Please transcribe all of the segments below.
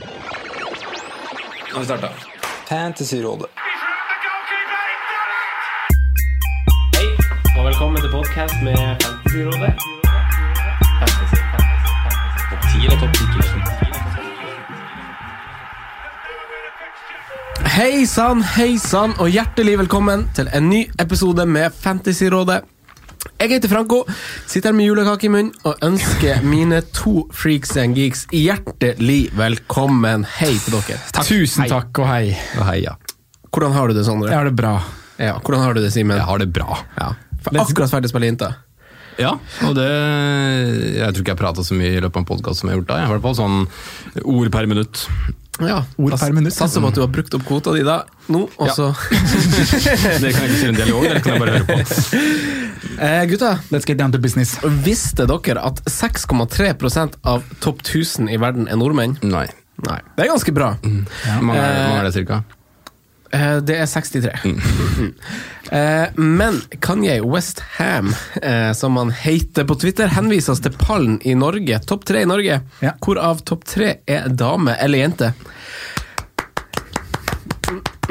Nå har vi starta. Fantasyrådet. Hei, og velkommen til podkast med Fantasyrådet. Fantasy, fantasy, fantasy. Topp 10 eller topp 10 Hei sann, hei sann, og hjertelig velkommen til en ny episode med Fantasyrådet. Jeg heter Franco, sitter her med julekake i munnen og ønsker mine to freaks and geeks hjertelig velkommen. Hei til dere. Tusen takk og hei. Og heia. Hvordan har du det, Sondre? Jeg har det bra. Ja, hvordan har du det, Simen? Jeg har det bra. Ja. For akkurat ferdig spille Inta. Ja, og det Jeg tror ikke jeg prata så mye i løpet av en podkast som jeg har gjort da. Jeg har i hvert fall sånn ord per minutt. Ja, Ord per minutt, ja. Satser på at du har brukt opp kvota di da, nå, og Ja. så Det kan jeg ikke si en dialog, det kan jeg bare høre på. eh, Gutta, Let's get down to business. visste dere at 6,3% av topp 1000 i verden er nordmenn? Nei. Nei. Det er ganske bra. Hvor mange er, hvor mange er det cirka? Eh, det er 63. Eh, men Kanye West Ham, eh, som han heter på Twitter, henvises til pallen i Norge. Topp tre i Norge. Ja. Hvorav topp tre er dame eller jente.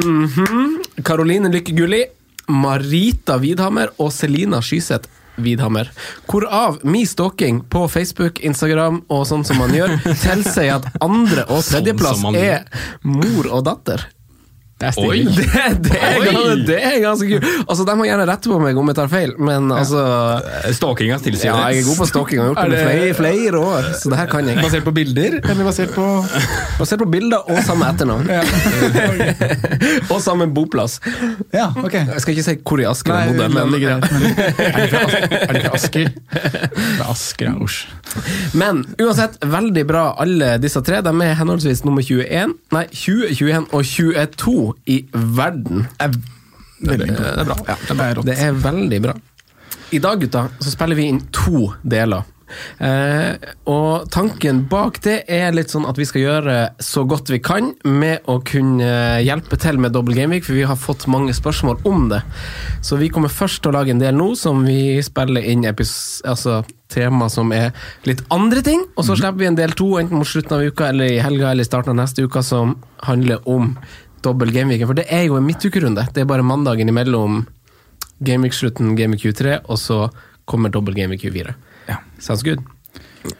Mhm. Caroline Lykke Gulli, Marita Widhammer og Selina Skyseth Vidhammer. Hvorav min stalking på Facebook, Instagram og sånn som man gjør, tilsier at andre- og Sånn tredjeplass sånn er mor og datter. Det er Oi! stilig. Det, det, er, Oi! ganske- det er ganske kult. Altså, De må gjerne rette på meg om jeg tar feil, men altså Stalkinga tilsier Ja, jeg er god på stalking, jeg har gjort det Er i flere, flere år, så det her kan jeg. Basert på bilder, eller basert på Basert på bilder og samme etternavn. og samme boplass. Ja, ok. Jeg skal ikke si hvor i Asker jeg bodde, men, er det fra As- er det fra Asker? Fra Asker, ja. Men uansett, veldig bra alle disse tre. De er henholdsvis nummer 21, nei, 20, 21 og 22 i verden. Veldig Det er bra. Ja, Det er. Det er veldig bra. I dag, gutta, så spiller vi inn to deler. Eh, og tanken bak det er litt sånn at vi skal gjøre så godt vi kan med å kunne hjelpe til med Double Game Week, for vi har fått mange spørsmål om det. Så vi kommer først til å lage en del nå som vi spiller inn altså, tema som er litt andre ting, og så slipper vi en del to, enten mot slutten av uka eller i helga eller i starten av neste uka, som handler om dobbel gameweek. For det er jo en midtukerunde. Det er bare mandagen imellom gameweek-slutten, gameweek 23, og så kommer dobbel gameweek 24. Ja. Sounds good.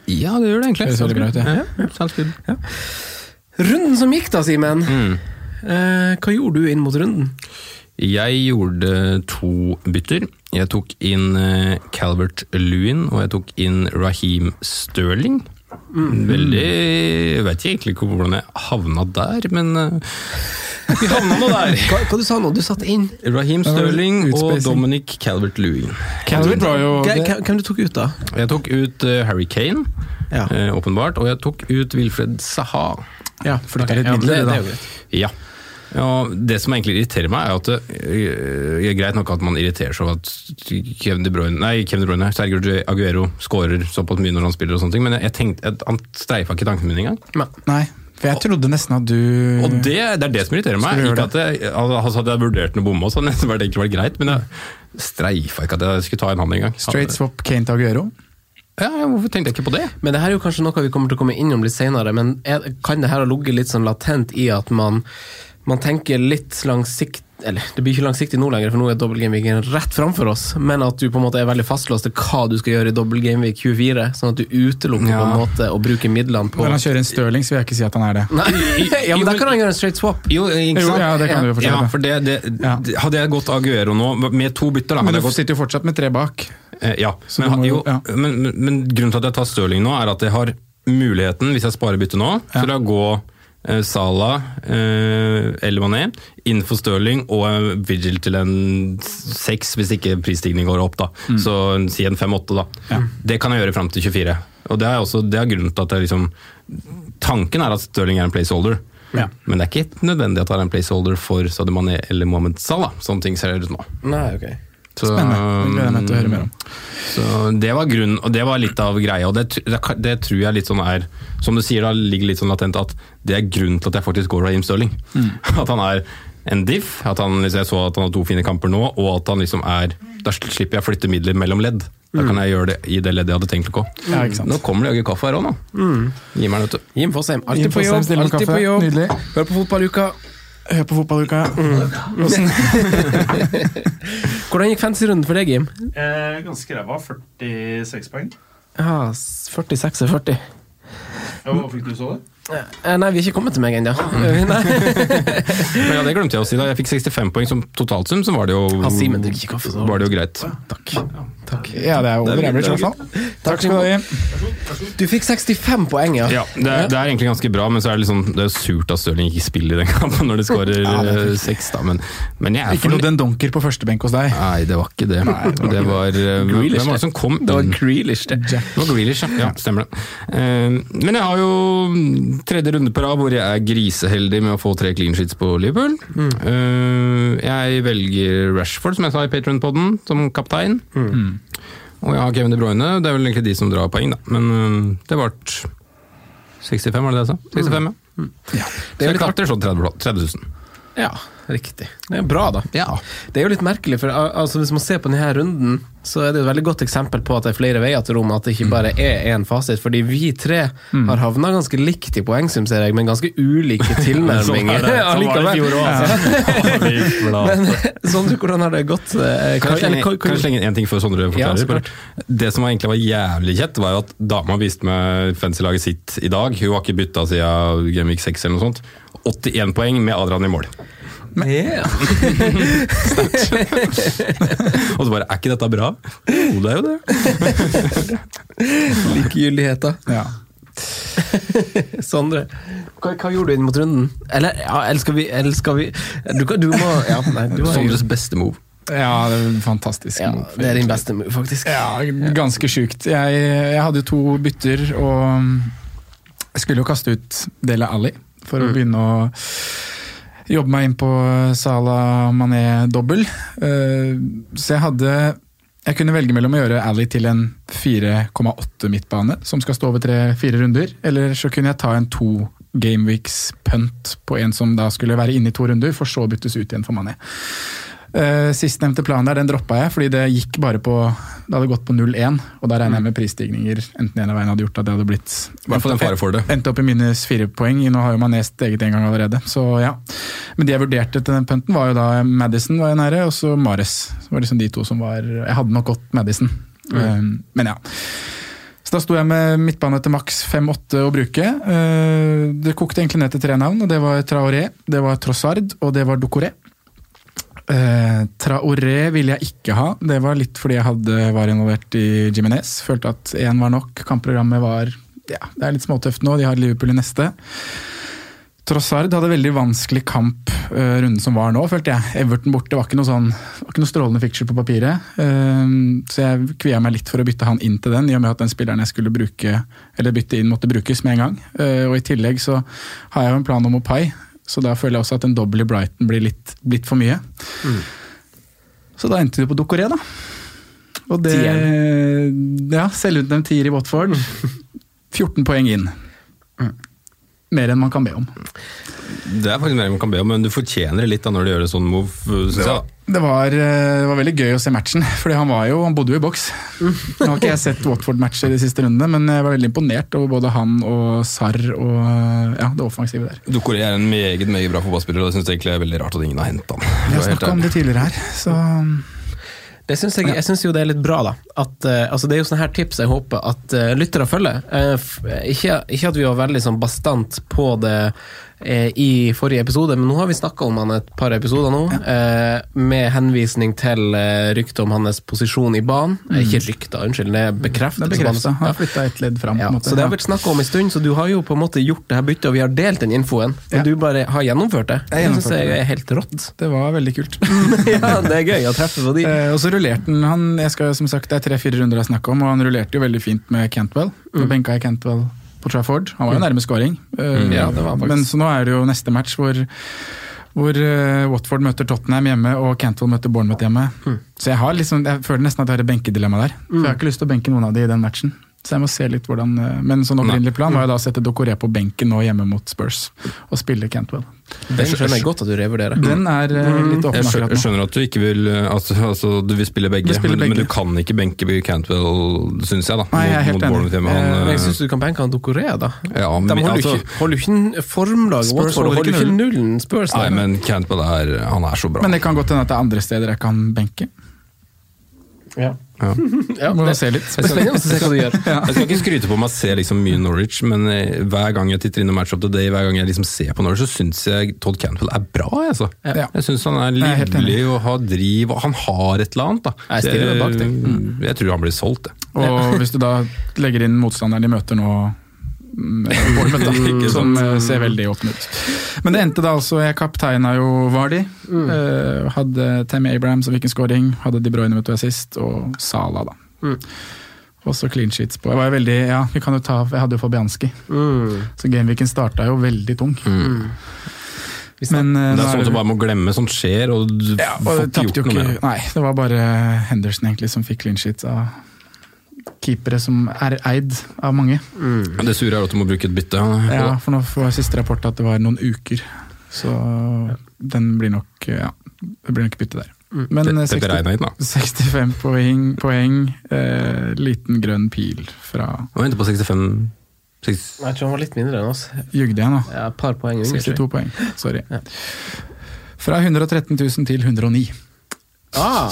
Ja, det gjør det egentlig. Det sounds, good. bra ut, ja. ja. Sounds good. Runden som gikk da, Simen. Mm. Eh, hva gjorde du inn mot runden? Jeg gjorde to bytter. Jeg tok inn eh, Calvert Lewin, og jeg tok inn Raheem Sterling. Veldig Jeg vet ikke egentlig hvordan jeg havna der, men eh, vi havna nå der. Hva, hva du sa nå? Du satte inn Raheem Sterling og. Dominic Calvert-Lewin. Calvert var jo Hvem du tok ut, da? Jeg tok ut eh, Harry Kane, Ja. eh, åpenbart, og jeg tok ut Wilfred Saha. Ja, Flytta litt ja, midler, det, da. det er jo greit. Ja. Ja. Det som egentlig irriterer meg, er at det det er greit nok at man irriterer seg over at Kevin De Bruyne, nei, Kevin De Bruyne, Sergio Aguero skårer såpass mye når han spiller, og sånne ting, men jeg tenkte, han streifa ikke tanken min engang. Nei, for jeg trodde nesten at du Og det, det er det som irriterer meg. Ikke at jeg, altså, hadde jeg vurdert den å bomme, så hadde det vært, egentlig vært greit, men jeg streifa ikke at jeg skulle ta en han engang. Straight swap Kane til Aguero. Ja, ja, hvorfor tenkte jeg ikke på det? men det her er jo kanskje noe vi kommer til å komme innom litt senere, men er, kan det her ha ligget litt sånn latent i at man, man tenker litt langsikt eller det blir ikke langsiktig nå lenger, for nå er dobbel gameweeken rett framfor oss, men at du på en måte er veldig fastlåst til hva du skal gjøre i dobbel gameweek 24, sånn at du utelukker Ja. på en måte å bruke midlene på Når han kjører en Stirling, så vil jeg ikke si at han er det. Nei, ja, men da kan han gjøre en straight swap. Jo, ikke Jo, ja, det kan du jo fortsette. Ja, for det, det, det- Hadde jeg gått Aguero nå, med to bytter, da Men du sitter jo fortsatt med tre bak. Eh, Ja, men, må jo, men, men, men grunnen til at jeg tar Stirling nå, er at jeg har muligheten, hvis jeg sparer bytte nå, Ja. til å gå Salah eh, eller Mané innenfor Stirling og eh, Vigil til en seks, hvis ikke prisstigningen går opp. da. Så si en fem-åtte, da. Ja. Det kan jeg gjøre fram til 24. Og det er, også, det er grunnen til at jeg liksom Tanken er at Stirling er en placeholder. Ja. Men det er ikke nødvendig at han er en placeholder for Sadio Mané eller Mohammed Salah. Sånne ting ser det ut nå. Nei, ok. Så, Spennende. Det gleder jeg meg til å høre mer om. Så det var grunnen, og det var litt av greia. Og det, det, det tror jeg litt sånn er Som du sier, da ligger litt sånn latent at det er grunnen til at jeg faktisk går Raheem Stirling. At han er en diff. At han, liksom, jeg så at han har to fine kamper nå, og at han liksom er Da slipper jeg å flytte midler mellom ledd. Da kan jeg gjøre det i det leddet jeg hadde tenkt å gå. Ja. Nå kommer det jaggu kaffe her òg, nå. Gi meg en, vet du. Jim Fosheim, alltid på jobb. Alltid på jobb. Nydelig. Hør på fotballuka. Hør på fotballuka. Hvordan gikk fancy-runden for deg, Jim? Eh, ganske ræva. 46 poeng. Ja, 46 er 40. Ja, hva fikk du så det? Eh, Nei, vi er ikke kommet til meg ennå. Nei. Men ja, det glemte jeg å si. da Jeg fikk 65 poeng som totalsum, så var det jo, Han Simen drikker ikke kaffe, så var det jo greit. Takk. Takk. Ja, det er over er average, i hvert fall. Takk skal du ha, Du fikk 65 poeng, ja. Ja, det er, det er egentlig ganske bra, men så er det, liksom, det er surt at Stirling ikke spiller i den kampen når de skårer er eh, seks. da, men, men jeg er Ikke noe den donker på første benk hos deg. Nei, det var ikke det. Nei, det var det var, eh, Grealish, Hvem var det som kom Det var greelish, Grealish, det. Det var Grealish, ja. ja stemmer det. Men jeg har jo tredje runde på rad hvor jeg er griseheldig med å få tre clean sheets på Liverpool. Eh, jeg velger Rashford, som jeg sa i Patron-podden, som kaptein. Og jeg har Kevin De Bruyne. Det er vel egentlig de som drar poeng, da. Men uh, det ble 65, var det det jeg sa? 65, ja. Ja. Så jeg klatre sånn 30 30 000. Ja, riktig. Det er bra, da. Ja. Det er jo litt merkelig, for altså, hvis man ser på denne runden, så er det et veldig godt eksempel på at det er flere veier til Roma, at det ikke bare er én fasit. Fordi vi tre har havna ganske likt i poengsum, ser jeg, men ganske ulike tilnærminger. allikevel. Men Sondre, hvordan har det gått? Eh, Kan jeg slenge, inn en ting før Sondre Ja, forklarer? klart. det som egentlig var jævlig kjett, var jo at dama viste meg fancy-laget sitt i dag. Hun har ikke bytta siden Gamevik 6 eller noe sånt. 81 poeng med Adrian i mål. Ja. Og så bare Er ikke dette bra? Jo, det er jo det. Likegyldigheta. Ja. Sondre, hva, hva gjorde du inn mot runden? Eller, ja, eller skal vi, eller skal vi du, kan- du må Ja, nei, du Sondres Sondres beste move. ja, det er fantastisk. ja, move. Det er din beste move, faktisk. Ja, ganske sjukt. Jeg, jeg hadde jo to bytter, og jeg skulle jo kaste ut Dele Alli for å begynne å jobbe meg inn på Salah Mané-dobbel. Eh, Så jeg hadde Jeg kunne velge mellom å gjøre Ally til en 4,8 midtbane, som skal stå over tre-fire runder, eller så kunne jeg ta en to Gameweeks punt på en som da skulle være inne i to runder, for så byttes ut igjen for Mané. Uh, Sistnevnte plan der, den droppa jeg, fordi det gikk bare på Det hadde gått på 0-1, og da regner jeg med prisstigninger enten en av veiene hadde gjort at det hadde blitt I hvert fall en fare for det. Endte opp i minus fire poeng. Nå har jo Mané steget en gang allerede. Så ja. Men de jeg vurderte til den punten, var jo da Madison var jeg nære, og så Mares. Var liksom de to som var Jeg hadde nok gått Madison. Um, men ja. Så da sto jeg med midtbane til maks 5-8 å bruke. Uh, det kokte egentlig ned til tre navn, og det var Traoré, det var Trossard og det var Ducoré. Uh, Traoré ville jeg ikke ha. Det var litt fordi jeg hadde, var involvert i Jiminez. Følte at én var nok. Kampprogrammet var ja, Det er litt småtøft nå, de har Liverpool i neste. Trossard hadde veldig vanskelig kamp uh, runden som var nå, følte jeg. Everton borte var ikke noe, sånn, var ikke noe strålende fiction på papiret. Uh, så jeg kvia meg litt for å bytte han inn til den, i og med at den spilleren jeg skulle bruke, eller bytte inn måtte brukes med en gang. Uh, og I tillegg så har jeg jo en plan om Opai, så da føler jeg også at en dobbel i Brighton blir litt, blitt for mye. Så da endte vi på Dokoré, da. Og det Ja, selvutnevnt tier i Watford. 14 poeng inn. Mer enn man kan be om. Det er faktisk mer enn man kan be om, men du fortjener det litt da når du gjør en sånn move, syns jeg. Det var, eh, det var veldig gøy å se matchen, fordi han, var jo, han bodde jo i boks. Nå har ikke jeg sett Watford-matcher de siste rundene, men jeg var veldig imponert over både han og Sarr og ja, det offensive der. Ducoré er en meget meget bra fotballspiller, og jeg syns egentlig det er veldig rart at ingen har henta han. Vi har snakka om det tidligere her, så Det synes jeg, jeg syns jo det er litt bra, da. At, uh, altså det er jo sånne her tips jeg håper at uh, lyttere følger. Uh, ikke, ikke at vi var veldig sånn bastant på det i forrige episode, men nå har vi snakka om han et par episoder nå, eh, med henvisning til uh, ryktet om hans posisjon i banen. Mm. Ikke rykta, unnskyld, det er bekreftet. det er bekrefta. han- har flytta et ledd fram. Ja, så det har vært snakka om en stund, så du har jo på en måte gjort det her byttet, og vi har delt den infoen. Og Ja. du bare har gjennomført det. Jeg Det syns jeg er helt rått. Det var veldig kult. ja, det er gøy å treffe på de. Eh, og så rullerte han, han jeg skal, som sagt, Det er tre-fire runder jeg snakker om, og han rullerte jo veldig fint med Cantwell. Nå benka jeg Cantwell på Trafford. Han var jo nærme scoring. Eh, Ja, det var han faktisk. men så nå er det jo neste match hvor, hvor uh, Watford møter Tottenham hjemme og Cantwell møter Bournemouth hjemme. Så jeg har liksom, jeg føler nesten at jeg har et benkedilemma der. For Jeg har ikke lyst til å benke noen av de i den matchen. Så jeg må se litt hvordan eh, Men sånn opprinnelig plan var jo da å sette Dokoré på benken nå hjemme mot Spurs og spille Cantwell. Den skjønner jeg godt at du revurderer. Den er eh, litt åpen Jeg nå. jeg skjønner at du ikke vil eh, altså, altså, Du vil spille begge, Vil spille men, men du kan ikke benke Cantwell, syns jeg, da. Nei, jeg er helt mot, mot enig. Eh, Han, Men jeg eh, syns du kan benke han Dokoré, da. ja, men, De holder jo altså, ikke, holder ikke formlaget Spurs holder holder ikke ikke nullen Spurs. Nei, men Cantwell er, han er så bra. Men det kan godt hende at det er andre steder jeg kan benke. Ja. Ja. Ja, Må det se litt. det jeg du gjør. Jeg skal ikke skryte på meg å se liksom mye Norwich, men eh, hver gang jeg titter inn i Match of the Day, hver gang jeg liksom ser på Norwich, så syns jeg Todd Cantwell er bra. Altså. Ja. Jeg syns han er Jeg livlig og har driv, og han har et eller annet. Da. Jeg stiller meg bak deg. jeg, jeg tror han blir solgt, det. Og hvis du da legger inn motstanderen de møter nå, mm, Bournemouth, som eh, ser veldig åpen ut. Men det endte da altså Jeg kapteina jo Vardi. eh, hadde Tammy Abraham som fikk en scoring. Hadde De Bruyne vet du, assist, og Sala, da. Mm. Også clean sheets på. Jeg var jo veldig, ja, vi kan jo ta, jeg hadde jo Fabianski, Mm. så gameweeken starta jo veldig tung. Mm. Vi Men eh, Det er er du bare må glemme sånt skjer, og du ja, og får ikke jo gjort noe med det. Nei, det var bare Henderson egentlig som fikk clean sheets av keepere som er eid av mange. Mm. Det sure er at du må bruke et bytte. Ja, for nå var siste rapport at det var noen uker. Så den blir nok Ja, det blir nok bytte der. Mm. Men det, Petter 60, Reinheit, da. 65 poeng, poeng eh, liten grønn pil fra Og venter på 65 60. Jeg tror han var litt mindre enn oss. Jugde jeg nå? Ja, par poeng under. tror jeg. 62 poeng. Sorry. Ja. Fra 113 000 til 109. Ah,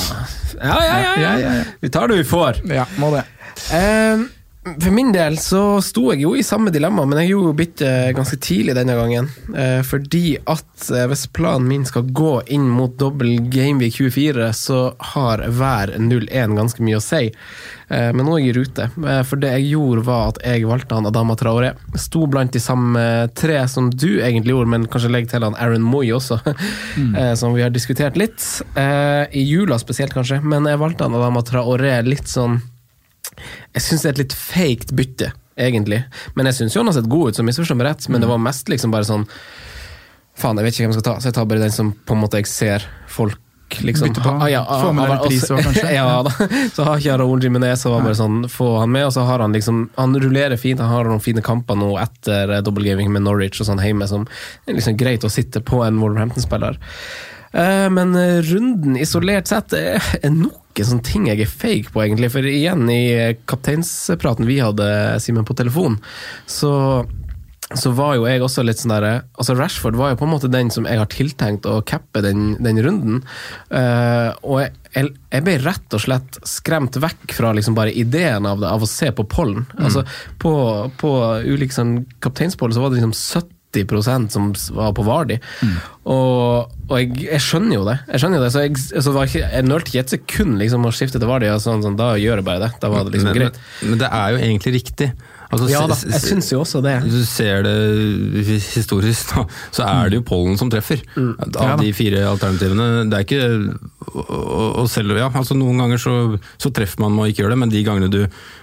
ja, ja, ja, ja. Vi tar det vi får. Ja, må det. Eh, for min del så sto jeg jo i samme dilemma, men jeg gjorde jo byttet ganske tidlig denne gangen. Eh, fordi at eh, hvis planen min skal gå inn mot dobbel Gameweek 24, så har hver 0-1 ganske mye å si. Eh, men nå er jeg i rute. For det jeg gjorde, var at jeg valgte han Adama Traoré. Sto blant de samme tre som du egentlig gjorde, men kanskje legg til han Aaron Moy også, mm. som vi har diskutert litt. I jula spesielt, kanskje, men jeg valgte han Adama Traoré litt sånn jeg syns det er et litt faked bytte, egentlig. Men jeg syns han har sett god ut, så misforstå meg rett, men det var mest liksom bare sånn Faen, jeg vet ikke hvem jeg skal ta, så jeg tar bare den som på en måte jeg ser folk liksom Bytte på. Ah, ja, ah, Få med deg ah, pris også- også, kanskje. ja da. Så har ikke Raúl Jiménez, så var bare sånn, få han med, og så har han liksom Han rullerer fint, han har noen fine kamper nå etter eh, dobbeltgaming med Norwich og sånn hjemme, som er liksom greit å sitte på en Wolverhampton-spiller. Eh, Men eh, runden isolert sett er nok en sånn ting jeg er fake på, egentlig. For igjen, i kapteinspraten vi hadde, Simen, på telefon, så så var jo jeg også litt sånn der Altså Rashford var jo på en måte den som jeg har tiltenkt å cappe den, den runden. Uh, og jeg, jeg, jeg ble rett og slett skremt vekk fra liksom bare ideen av det, av å se på pollen. Altså På, på ulike sånn kapteinspollen så var det liksom 70 som var på Vardi. Og, og jeg, jeg skjønner jo det. Jeg skjønner jo det, Så jeg, så var ikke, jeg nølte ikke et sekund liksom å skifte til Vardi. Og sånn, sånn, da gjør jeg bare det. Da var det liksom men, greit. men, men det er jo egentlig riktig. Altså, Ja da, jeg syns jo også det. Du ser det historisk, da, så er det jo pollen som treffer. Mm. Av Ja de fire alternativene. Det er ikke og, og selv, ja, altså Noen ganger så, så treffer man med å ikke gjøre det, men de gangene du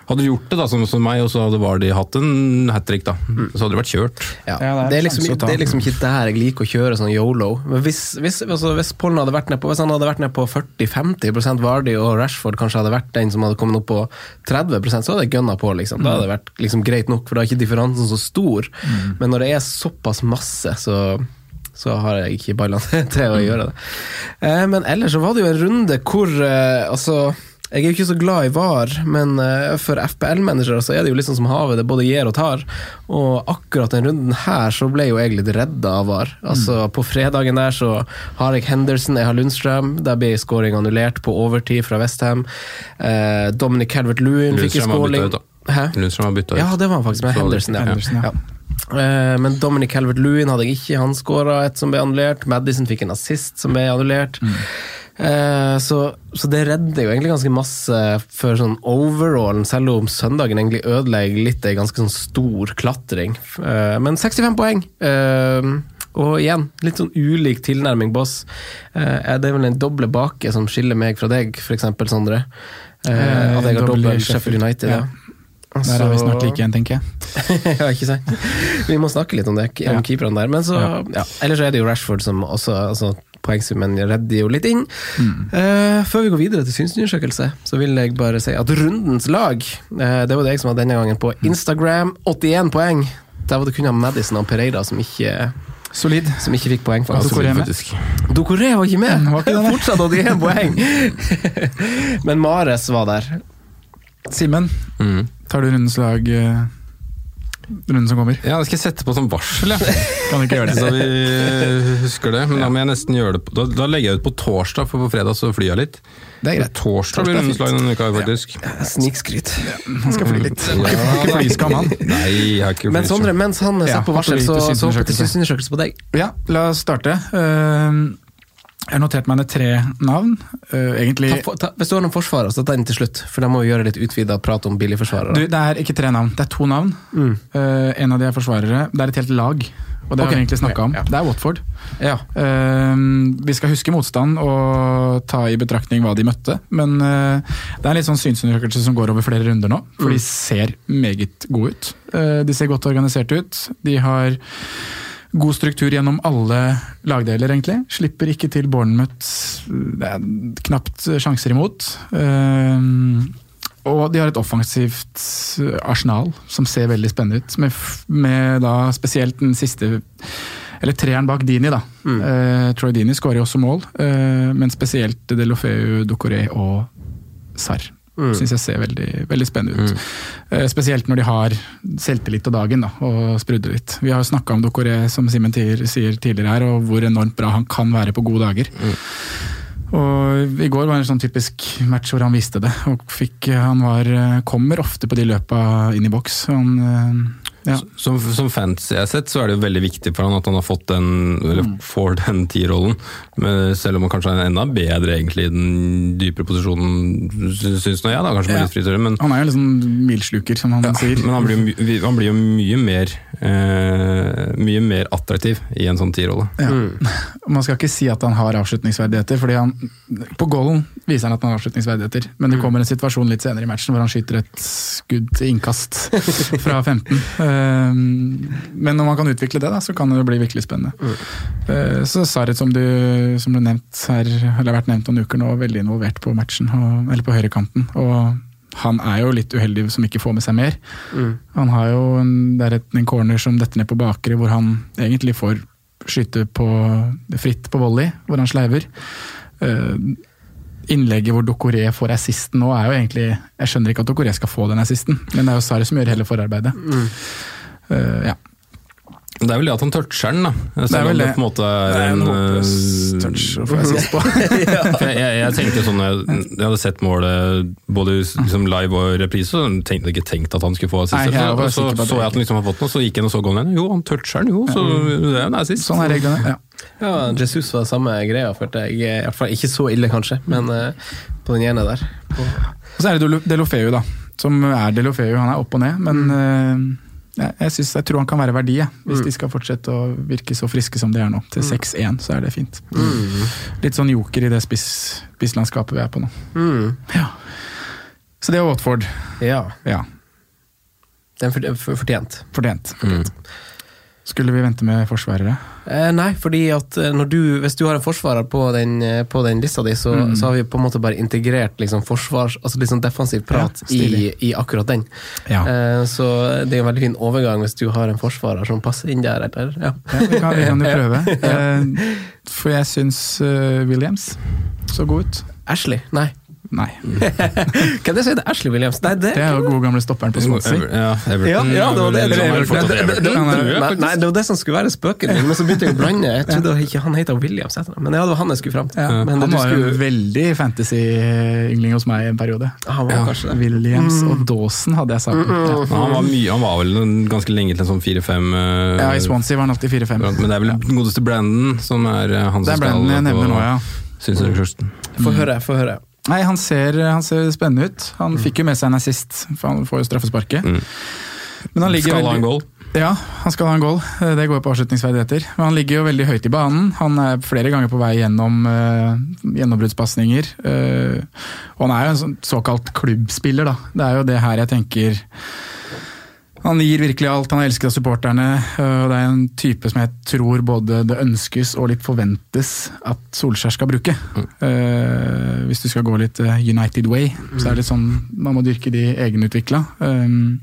hadde gjort det, da, som, som meg, og så hadde Vardy hatt en hat trick, da, så hadde det vært kjørt. Ja, Ja, det er det, er liksom, det er liksom ikke der jeg liker å kjøre sånn yolo. Men hvis, hvis, altså, hvis Pollen hadde vært ned på Hvis han hadde vært ned på 40-50% Vardy, og Rashford kanskje hadde vært den som hadde kommet opp på 30% så hadde jeg gønna på. Liksom. Da hadde det vært liksom, greit nok, for da er ikke differansen så stor. Men når det er såpass masse, så så har jeg ikke ballene til å gjøre det. Eh, men ellers så var det jo en runde hvor eh, Altså, jeg er jo ikke så glad i VAR, men eh, for FPL-managere så er det jo sånn som havet, det både gir og tar. Og akkurat den runden her så ble jo jeg litt redda av VAR. Altså, på fredagen der så har jeg Henderson, jeg har Lundstrøm. Der ble scoring annullert på overtid fra Westham. Eh, Dominic Calvert-Lewin fikk en Lundstrøm har bytta ut, da. Hæ? Lundstrøm har bytta ut. Ja, det var han faktisk med Så- Henderson. Ja. Henderson, ja. Ja. Eh, Men Dominic Calvert-Lewin hadde jeg ikke. Han skåra et som ble annullert. Madison fikk en assist som ble annullert. Mm. Så, så det redder jo egentlig ganske masse for sånn overallen, selv om søndagen egentlig ødelegger litt ei ganske sånn stor klatring. Eh, Men 65 poeng. Eh, Og igjen, litt sånn ulik tilnærming, boss. Er Det er vel en doble bake som skiller meg fra deg, f.eks., Sondre. Eh, Eh, At jeg har dobbel Sheffield United. Ja. Der er vi snart Så- like igjen, tenker jeg. ja, ikke sant? Vi må snakke litt om det, om Ja. keeperne der. Men så, Ja. ja. Ellers er det jo Rashford som også altså, poengsummen redder jo litt inn. Eh, før vi går videre til synsundersøkelse, så vil jeg bare si at rundens lag, uh, det var det jeg som var denne gangen på Instagram, 81 poeng. Der var det kun Madison og Pereira som ikke, Solid. som ikke fikk poeng. Altså. Dokoré var ikke med! Mm, var ikke. Fortsatt 81 poeng! Men Mares var der. Simen, Mm. tar du rundens lag eh, runden som kommer? Ja, det skal jeg sette på som varsel, jeg. Kan ikke gjøre det? Så vi eh, husker det. Men da må jeg nesten gjøre det på, da, da legger jeg ut på torsdag, for på fredag så flyr jeg litt. Det er greit. Torsdag blir Torsdag blir rundens lag denne uka, faktisk. Snikskryt. Han skal fly litt. Ja, Ikke flyskam, han. Nei, jeg har ikke Men. Sondre, mens han Ja, satt på varsel, så, så hoppet til synsundersøkelse. på deg. Ja, la oss starte. Eh, Jeg har notert meg ned tre navn. Uh, Egentlig Ta, ta, hvis du har noen forsvarere, så ta den til slutt. For da må vi gjøre litt utvida prat om billigforsvarere. Du, det er ikke tre navn, det er to navn. Mm. Uh, en av de er forsvarere. Det er et helt lag, og det har vi egentlig snakka om. ja. Det er Watford. Ja. Uh, vi skal huske motstand og ta i betraktning hva de møtte. Men det er en litt sånn synsundersøkelse som går over flere runder nå, for Mm. de ser meget gode ut. De ser godt organisert ut. De har god struktur gjennom alle lagdeler, egentlig. Slipper ikke til Bournemouth. Det er knapt sjanser imot. Eh, og de har et offensivt arsenal som ser veldig spennende ut, med, med da spesielt den siste eller treeren bak Dini, da. Mm. Uh, Troy Dini skårer jo også mål, uh, men spesielt Delofeu, Docoré og Sarr. Mm. Syns jeg ser veldig, veldig spennende ut. Mm. Eh, spesielt når de har selvtillit og dagen da, og sprudler litt. Vi har jo snakka om Dokoré, som Simen sier tidligere her, og hvor enormt bra han kan være på gode dager. Mm. Og I går var en sånn typisk match hvor han viste det. og fikk, Han var, kommer ofte på de løpa inn i boks. Han, eh, ja. Som, som fans jeg har sett, så er det jo veldig viktig for han at han har fått den, eller Mm. får den tierrollen. Men Selv om han kanskje er enda bedre egentlig i den dypere posisjonen, sy- syns nå jeg, da, kanskje med Ja. litt fritøyere. Men, Han er jo liksom milsluker, som han sier. men han, blir han blir jo mye mer eh, mye mer attraktiv i en sånn tierrolle. Ja. Mm. Man skal ikke si at han har avslutningsverdigheter, fordi han, på goalen viser han at han har avslutningsverdigheter. Men det kommer en situasjon litt senere i matchen hvor han skyter et skudd til innkast fra 15. Um, Men når man kan utvikle det, da, så kan det bli virkelig spennende. Uh, Så Sarit, som, du, som ble nevnt her, eller har vært nevnt noen uker nå, veldig involvert på matchen, og, eller på høyrekanten. Og han er jo litt uheldig som ikke får med seg mer. Mm. Han har jo en, det er et, en corner som detter ned på bakre, hvor han egentlig får skyte på, fritt på volley, hvor han sleiver. Eh, innlegget hvor Dokoré får assisten nå, er jo egentlig Jeg skjønner ikke at Dokoré skal få den assisten, men det er jo Sarri som gjør hele forarbeidet. Mm. Det er vel det at han toucher den, da. er Selv om vel det det. på en måte er Det er en en håpløs eh, touch får jeg assist på. Jeg, jeg, jeg tenkte sånn, jeg, jeg hadde sett målet både liksom live og reprise, og tenkte ikke tenkt at han skulle få assist. Nei, jeg så det så jeg at han liksom har fått den, og så gikk jeg og så goalen igjen. Jo, han toucher den, jo, så det er en assist. Sånn er reglene. ja. Ja, Jesus var samme greia, følte jeg. Iallfall ikke så ille, kanskje, men eh, på den ene der. På, Og så er det Delofeu, da. Som er Delofeu. Han er opp og ned, men eh, jeg, jeg, synes, jeg tror han kan være verdi, hvis Mm. de skal fortsette å virke så friske som de er nå. Til 6-1, så er det fint. mm. Litt sånn joker i det spiss, spisslandskapet vi er på nå. Mm. Så det er Watford. Ja. Ja, Den fortjent. for, fortjent. fortjent. Skulle vi vente med forsvarere? Eh, nei, fordi at eh, når du, hvis du har en forsvarer på den, eh, på den lista di, så, Mm. så har vi på en måte bare integrert liksom forsvars, altså sånn defensiv prat Ja, i, i akkurat den. Ja. Eh, så det er en veldig fin overgang hvis du har en forsvarer som passer inn der, eller? Ja. Ja, vi, kan, vi kan jo prøve. Eh, For jeg syns uh, Williams så god ut. Ashley? Nei. Nei, Hvem det som heter Ashley Williams? Nei, det det er jo gode gamle stopperen på Swansea. Ja, Everton. Ja, ja, det var det. Det var- det- Nei, var som skulle være spøken min, men så begynte jeg å blande. Jeg trodde ikke han het Williams, men ja, det var han jeg skulle fram til. Ja, Men han var jo skulle- en veldig fantasy-yngling hos meg i en periode. Han var Ja. kanskje det. Williams og Dawson hadde jeg sagt. Ja. Han var, mye, han var vel ganske lenge til en sånn fire-fem eh, Ja, I Swansea var han alltid 4-5. Men det er vel den godeste Brandon som er eh, han Det er Brandon jeg nevner nå, ja. Synsundersøkelsen. Få høre, få høre. Nei, han ser, han ser spennende ut. Han fikk jo med seg en assist, for han får jo straffesparket. Mm. Men han ligger Skal ha en goal. ja, han skal ha en goal. Eh, Det går på avslutningsverdigheter. Men han ligger jo veldig høyt i banen. Han er flere ganger på vei gjennom uh, gjennombruddspasninger. Uh, og han er jo en sånn såkalt klubbspiller, da. Det er jo det her jeg tenker Han gir virkelig alt, han elsker supporterne. og Det er en type som jeg tror både det ønskes og litt forventes at Solskjær skal bruke. Eh, hvis du skal gå litt eh, United way, så er det litt sånn man må dyrke de egenutvikla. Um,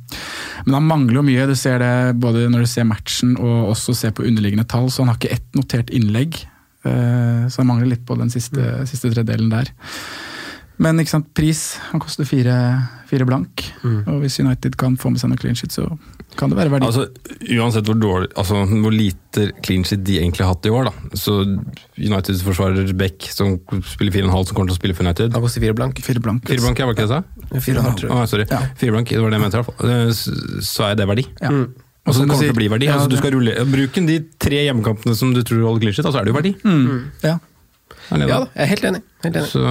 men han mangler jo mye, du ser det både når du ser matchen og også ser på underliggende tall, så han har ikke ett notert innlegg. Så han mangler litt på den siste, siste tredelen der. Men ikke sant, pris. Han koster fire, fire blank. Og hvis United kan få med seg noe clean shit, så kan det være verdi. Altså, uansett hvor, dårlig, altså, hvor lite clean shit de egentlig har hatt i år, da. Så Uniteds forsvarer Beck, som spiller 4,5, som kommer til å spille for United. Han koster fire blank. fire blank. Fire blank, ja, var ikke det jeg sa? Fire og halv, tror jeg. Å, sorry. Ja. Fire blank, det var det jeg mente i hvert fall. Eh, Så er det verdi. Ja. Mm. Og så kommer det til å bli verdi. ja, altså, du skal rulle, Bruk de tre hjemmekampene som du tror holder clean shit, så så er det jo verdi. Mm. Ja. Ja da, jeg er helt enig. Helt enig. Så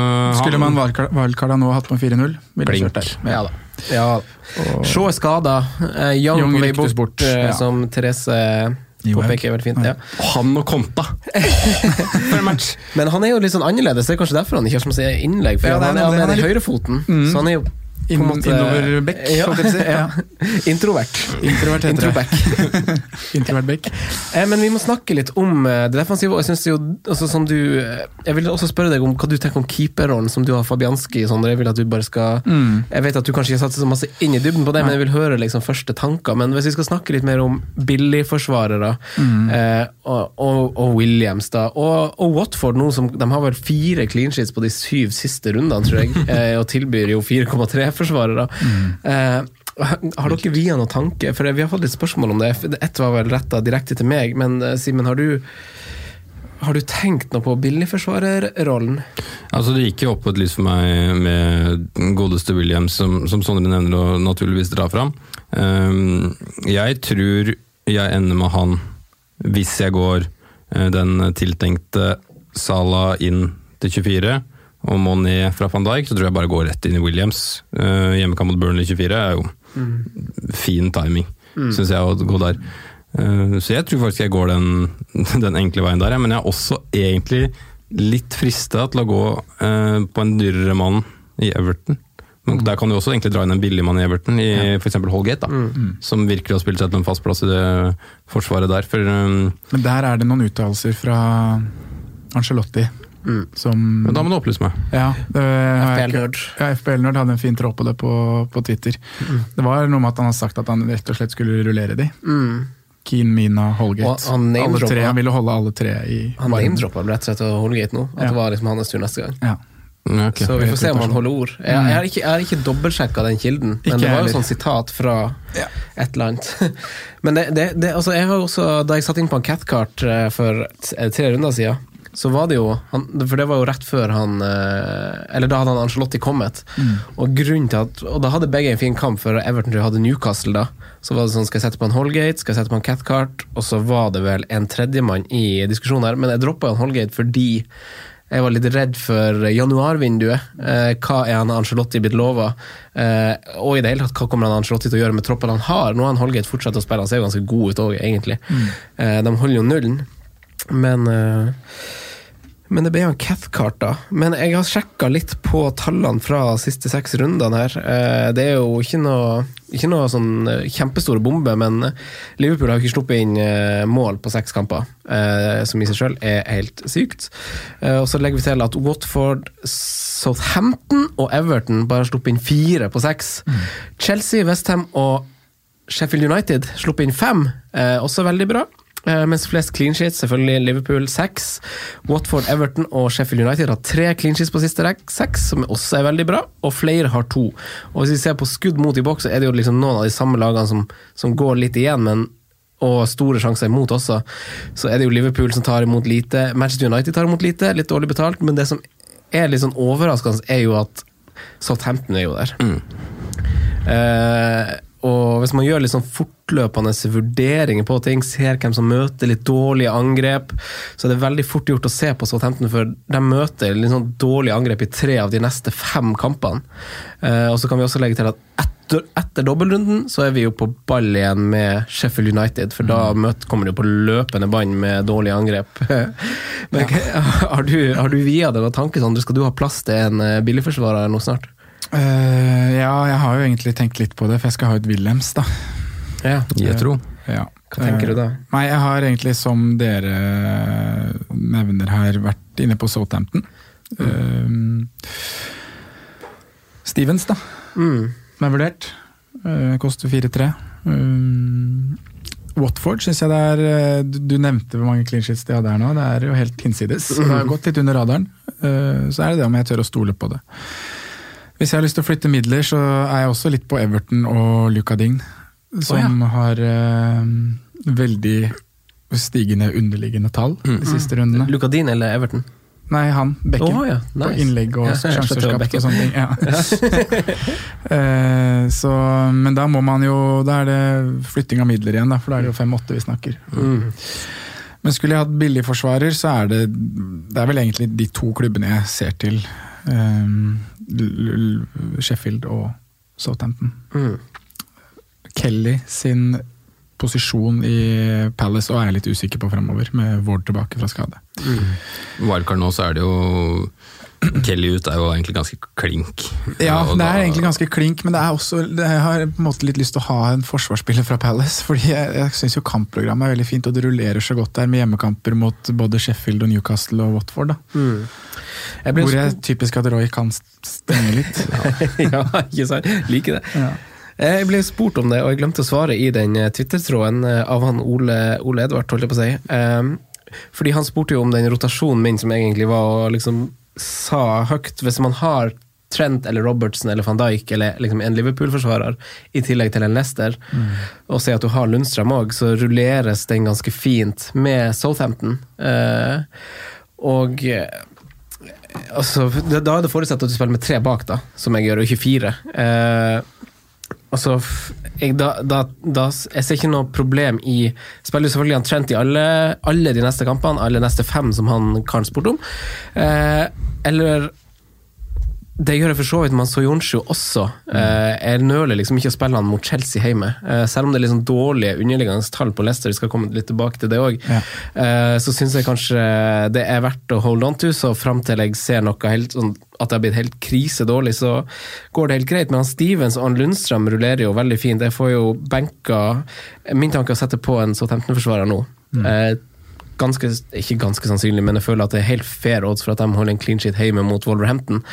Skulle man wildcard- wildcarda nå hatt på 4-0, ville kjørt der. Ja da. Ja. Sjå er skada. Eh, Young, Young bort, bort, eh, ja. som Therese Johaug. påpeker veldig fint. Ja. Han og Konta! For en match! Men han er jo litt sånn annerledes, det er kanskje derfor han ikke har så mye innlegg. For Ja, han, er han, er, han, er, han er høyrefoten, Mm. så han er jo Inn, måte innover bekk, Ja, si. ja. Introvert. Introvert heter det. Introvert bekk. Eh, Men vi må snakke litt om eh, det defensive. Jeg, synes jo, altså, som du, eh, jeg vil også spørre deg om hva du tenker om keeperrollen som du har Fabianski. Sånn, jeg vil at du bare skal Mm. Jeg vet at du kanskje ikke har satt så masse inn i dybden på det, men jeg vil høre liksom første tanker. Men hvis vi skal snakke litt mer om billigforsvarere Mm. eh, og, og, og Williams, da, og, og Watford nå som De har vel fire clean sheets på de syv siste rundene, tror jeg, eh, og tilbyr jo 4,3-forsvarere. Eh, har dere via noen tanke? For Vi har fått litt spørsmål om det. Ett var vel retta direkte til meg, men eh, Simen, har du har du tenkt noe på billigforsvarerrollen? Altså Det gikk jo opp på et lys for meg med godeste Williams, som, som Sondre nevner og naturligvis drar fram. Um, jeg tror jeg ender med han hvis jeg går eh, den tiltenkte Sala inn til 24 og Moni fra van Dijk, så tror jeg bare går rett inn i Williams. Uh, hjemmekamp mot Burnley 24 er jo fin timing, syns jeg, å gå der. Uh, Så jeg tror faktisk jeg går den, den enkle veien der, ja. men jeg er også egentlig litt frista til å gå uh, på en dyrere mann i Everton. Men der kan du også egentlig dra inn en billig mann i Everton, i for f.eks. Holgate, da, som virkelig har spilt seg til en fast plass i det forsvaret der. For um, Men der er det noen uttalelser fra Angelotti som men da må du opplyse meg. Ja, FPL-nerd. Ja, FPL-nerd hadde en fin tråd på det på, på Twitter. Det var noe med at han har sagt at han rett og slett skulle rullere de. Mm. Keen, Mina, Holgate. Han alle tre, han ville holde alle tre i Han name-droppa rett og slett Holgate nå. At Ja. det var liksom hans tur neste gang. Ja. Okay. Så vi får se om han holder ord. Jeg, jeg har ikke, jeg har ikke dobbeltsjekka den kilden, men Ikke det var jo sånn sitat fra Ja. et eller annet. Men det, det, det, altså jeg har også, da jeg satt inn på en catcart eh, for tre runder siden, så var det jo han, For det var jo rett før han eh, Eller da hadde han Angelotti kommet. Og grunnen til at Og da hadde begge en fin kamp, for Everton hadde Newcastle da. Så var det sånn, skal jeg sette på en Holgate, skal jeg sette på en Catcart, og så var det vel en tredjemann i diskusjonen her, men jeg droppa en Holgate fordi jeg var litt redd for januarvinduet. Eh, hva er han Angelotti blitt lova? Eh, og i det hele tatt, hva kommer han Angelotti til å gjøre med troppen han har? Nå har han Holgate fortsatt å spille, han ser jo ganske god ut òg, egentlig. Eh, de holder jo nullen, men eh, men det ble jo en Cathcart, da. Men jeg har sjekka litt på tallene fra siste seks rundene her. Eh, Det er jo ikke noe, ikke noe sånn eh, kjempestore bombe, men Liverpool har ikke sluppet inn eh, mål på seks kamper, som i seg sjøl er helt sykt. Og så legger vi til at Watford, Southampton og Everton bare har sluppet inn fire på seks. Chelsea, Westham og Sheffield United sluppet inn fem, også veldig bra. Eh, mens flest clean sheets, selvfølgelig Liverpool seks. Watford, Everton og Sheffield United har tre clean sheets på siste seks, som også er veldig bra, og flere har to. Og Hvis vi ser på skudd mot i boks, så er det jo liksom noen av de samme lagene som, som går litt igjen, men og store sjanser imot også. Så er det jo Liverpool som tar imot lite. Manchester United tar imot lite, litt dårlig betalt, men det som er litt sånn overraskende, er jo at Southampton er jo der. Eh, og hvis man gjør litt sånn fortløpende vurderinger på ting, ser hvem som møter litt dårlige angrep, så er det veldig fort gjort å se på Southampton, for de møter litt sånn dårlige angrep i tre av de neste fem kampene. Eh, og så kan vi også legge til at etter, etter dobbeltrunden så er vi jo på ball igjen med Sheffield United, for da møter, kommer de jo på løpende bånd med dårlige angrep. Men har du, har du via deg noen tanker sånn, skal du ha plass til en eh, billigforsvarer nå snart? Eh, ja, jeg har jo egentlig tenkt litt på det, for jeg skal ha ut Williams, da. Ja. Jetro. Ja. Hva tenker du da? Eh, Nei, jeg har egentlig, som dere nevner her, vært inne på Southampton. Mm. Uh, Stevens, da. Mm. Som er vurdert. Uh, koster 4-3. Uh, Watford syns jeg det er eh, Du, du nevnte hvor mange clean sheets de hadde her nå. Det er jo helt hinsides. Det har gått litt under radaren. Eh, så er det det om jeg tør å stole på det. Hvis jeg har lyst til å flytte midler, så er jeg også litt på Everton og Luca Dign. Som har eh, veldig stigende underliggende tall de siste rundene. Lucadin eller Everton? Nei, han. Bekken. Oh, ja. På innlegg og Ja, jeg sjanser skjønte det var skapt Bekken. og sånne ting. Ja. Eh, så, men da må man jo Da er det flytting av midler igjen, da, for da er det jo 5-8 vi snakker. Mm. Men skulle jeg hatt billigforsvarer, så er det Det er vel egentlig de to klubbene jeg ser til. Um, L- Sheffield og Southampton. Mm. Kelly sin posisjon i Palace og er jeg litt usikker på fremover, med Ward tilbake fra skade. Wildcard nå, så er det jo Kelly ut er jo egentlig ganske klink. Ja, Og det da- er egentlig ganske klink, men det er også, det, jeg har på en måte litt lyst til å ha en forsvarsspiller fra Palace. fordi Jeg, jeg syns jo kampprogrammet er veldig fint, og det rullerer så godt der med hjemmekamper mot både Sheffield og Newcastle og Watford. da. Mm. Jeg Hvor jeg typisk at Roy kan stenge litt. ja, ikke sant? Liker det. Ja. Jeg ble spurt om det, og jeg glemte å svare i den twittertråden Twitter-tråden eh, av han Ole, Ole Edvard, holdt jeg på å si. Um, fordi han spurte jo om den rotasjonen min som egentlig var å liksom sa høyt Hvis man har Trent eller Robertson eller van Dijk eller liksom en Liverpool-forsvarer i tillegg til en Leicester, og si at du har Lundstrøm òg, så rulleres den ganske fint med Southampton. Eh, og eh, Altså, da er det forutsatt at du spiller med tre bak, da, som jeg gjør, og ikke fire. Eh, altså, jeg, da, da, da, jeg ser ikke noe problem i Spiller selvfølgelig han Trent i alle, alle de neste kampene, alle neste fem som han kan spurte om. Eh, eller det gjør jeg for så vidt med Soyonshu også. Eh, jeg nøler liksom ikke å spille han mot Chelsea hjemme. Eh, selv om det er liksom dårlige underliggende tall på Leicester, vi skal komme litt tilbake til det òg, Ja. eh, så syns jeg kanskje det er verdt å holde on to. Så fram til jeg ser noe helt sånn at det har blitt helt krisedårlig, så går det helt greit. Men han Stevens og han Lundstrøm rullerer jo veldig fint. Jeg får jo benka Min tanke er å sette på en Southampton-forsvarer nå. Eh, ganske, ikke ganske sannsynlig, men jeg føler at det er helt fair odds for at de holder en clean sheet hjemme mot Wolverhampton.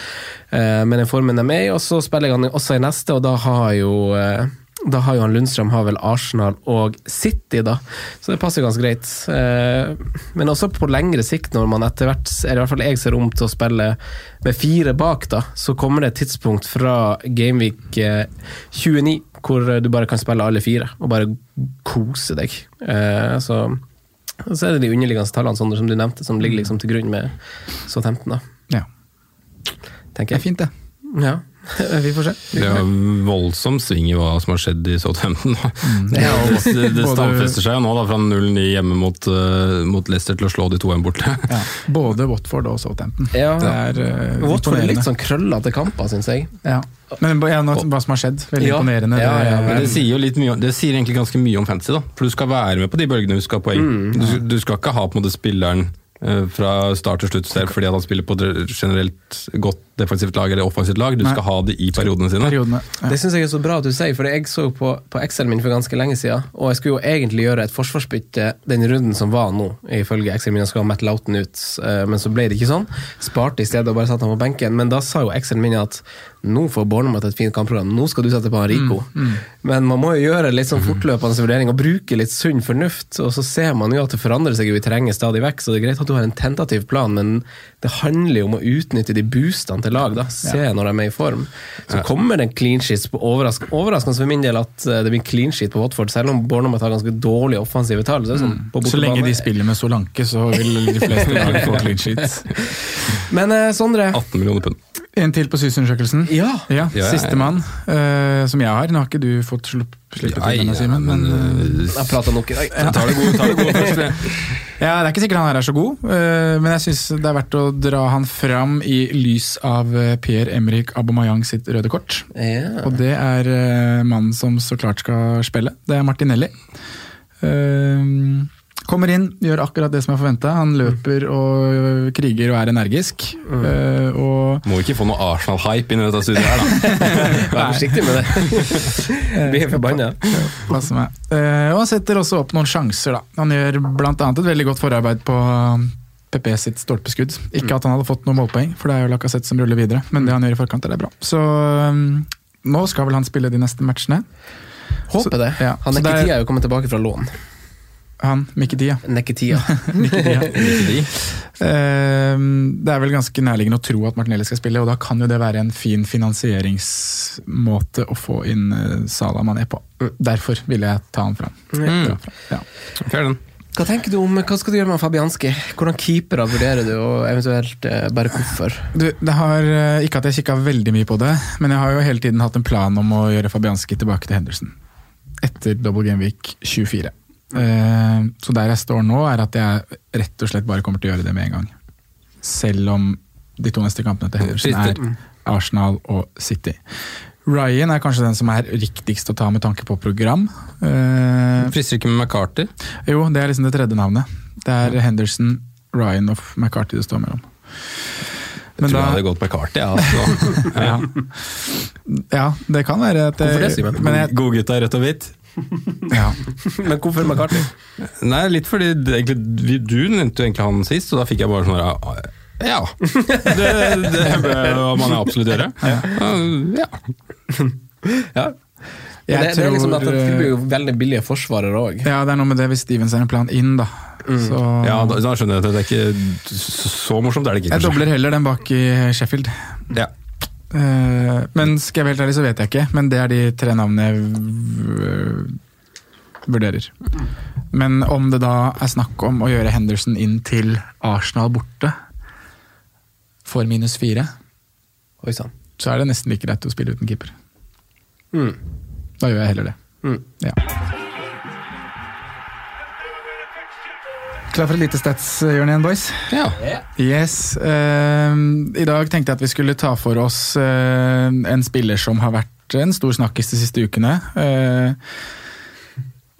Uh, men den formen de er i, og så spiller jeg han også i neste, og da har jo uh, da har jo han Lundstrøm har vel Arsenal og City, da. Så det passer ganske greit. Eh, Men også på lengre sikt, når man etter hvert, eller i hvert fall jeg ser om til å spille med fire bak, da, så kommer det et tidspunkt fra Gameweek eh, 29 hvor du bare kan spille alle fire, og bare kose deg. Så og så er det de underliggende tallene Sondre, som du nevnte, som ligger liksom til grunn med Southampton, da, Ja, det er fint, det. Ja, vi får se. Vi Det er voldsom sving i hva som har skjedd i Southampton. Mm. Ja, det, det, stamfester seg jo nå da, fra 0-9 hjemme mot, uh, mot Leicester til å slå de to igjen borte. Ja. Både Watford og Southampton. Ja. Det er uh, Watford er litt sånn krøllete kamper, syns jeg. Ja. Men ja, nå, hva som har skjedd, veldig Ja. imponerende. Ja, ja, Det- Men det sier jo litt mye, det sier egentlig ganske mye om fantasy, da. For du skal være med på de bølgene du skal ha poeng. Mm. Du, du skal ikke ha på en måte spilleren eh, fra start til slutt selv fordi at han spiller på et generelt godt defensivt lag eller offensivt lag. Du Nei. skal ha det i periodene sine. periodene. Ja. Det syns jeg er så bra at du sier, for jeg så på, på Excel min for ganske lenge siden, og jeg skulle jo egentlig gjøre et forsvarsbytte den runden som var nå, ifølge Excel min, jeg skulle ha Matt Lauten ut, eh, men så ble det ikke sånn. Sparte i stedet og bare satte han på benken, men da sa jo Excel min at nå får Bournemouth et fint kampprogram, nå skal du sette på Rico. Mm, mm. Men man må jo gjøre litt sånn fortløpende vurdering og bruke litt sunn fornuft, og så ser man jo at det forandrer seg jo i terrenget stadig vekk, så det er greit at du har en tentativ plan, men det handler jo om å utnytte de boostene til lag, da. Se når de er i form. Så kommer det en clean sheet på overrask overraskende for min del at eh, det blir clean sheet på Watford, selv om Bournemouth har ganske dårlige offensive tall. Så, sånn, på Så lenge de spiller med Solanke, så vil de fleste lag få clean sheet. Men eh, Sondre 18 millioner pund. En til på SYS-undersøkelsen. Ja! Ja, Ja, ja, ja. Sistemann, uh, som jeg har. Nå har ikke du fått slupp, slippe til denne, ja, Simen. Men, uh, Jeg prata nok i dag. Ta det gode, ta det gode først. ja, det er ikke sikkert han her er så god, uh, men jeg syns det er verdt å dra han fram i lys av Per Pierre-Emerick Aubameyang sitt røde kort. Ja. Og det er mannen som så klart skal spille. Det er Martinelli. Eh, Kommer inn, gjør akkurat det som er forventa. Han løper og kriger og er energisk. Eh, og Må ikke få noe Arsenal-hype inn i dette studioet her, da. Vær forsiktig med det. Blir forbanna. passer meg. Eh, og han setter også opp noen sjanser, da. Han gjør bl.a. et veldig godt forarbeid på PP sitt stolpeskudd. Ikke at han hadde fått noen målpoeng, for det er jo Lacassette som ruller videre, men det han gjør i forkant, er bra. Så um, nå skal vel han spille de neste matchene. Håper det. Ja, Han så det er- ikke tida å komme tilbake fra lån. Han, Mikketia. Neketia. Mikketia. Tia. de. Eh, det er vel ganske nærliggende å tro at Martinelli skal spille, og da kan jo det være en fin finansieringsmåte å få inn Sala Salah Mané på. Derfor ville jeg ta han fram. Mm. Ja. Fair den. Hva tenker du om, hva skal du gjøre med Fabianski? Hvordan keepere vurderer du, og eventuelt eh, bare hvorfor? Du, det har, eh, ikke at jeg kikka veldig mye på det, men jeg har jo hele tiden hatt en plan om å gjøre Fabianski tilbake til Henderson. Etter Double Game Week 24. Eh, så der jeg står nå, er at jeg rett og slett bare kommer til å gjøre det med en gang. Selv om de to neste kampene til Henderson er Arsenal og City. Ryan er kanskje den som er riktigst å ta med tanke på program. Eh, Frister ikke med McCarthy. jo, det er liksom det tredje navnet. Det er Henderson, Ryan og McCarthy det står mellom. Jeg tror jeg hadde gått McCarthy. Ja, altså. ja. ja, det kan være at Hvorfor det, Simen? Godgutta i rødt og hvitt. ja. Men hvorfor McCartney? Nei, litt fordi det, egentlig, du nevnte jo egentlig han sist, og da fikk jeg bare sånn Ja. Det, det bør man absolutt gjøre. Ja. ja. Det, det er liksom at De det tilbyr jo veldig billige forsvarere òg. ja, det er noe med det hvis Stevens er en plan inn, da. Så ja da, da skjønner jeg at det er ikke så så morsomt. er det ikke. jeg dobler heller den bak i Sheffield. Ja. Eh, men skal jeg være helt ærlig, så vet jeg ikke. Men det er de tre navnene jeg vurderer. Men om det da er snakk om å gjøre Henderson inn til Arsenal borte for minus fire, Oi så er det nesten like greit å spille uten keeper. Mm. Da gjør jeg heller det. Mm. Ja. Klar for et lite stats-hjørne igjen, boys? ja. Yes. Uh, I dag tenkte jeg at vi skulle ta for oss uh, en spiller som har vært en stor snakkis de siste ukene. Uh,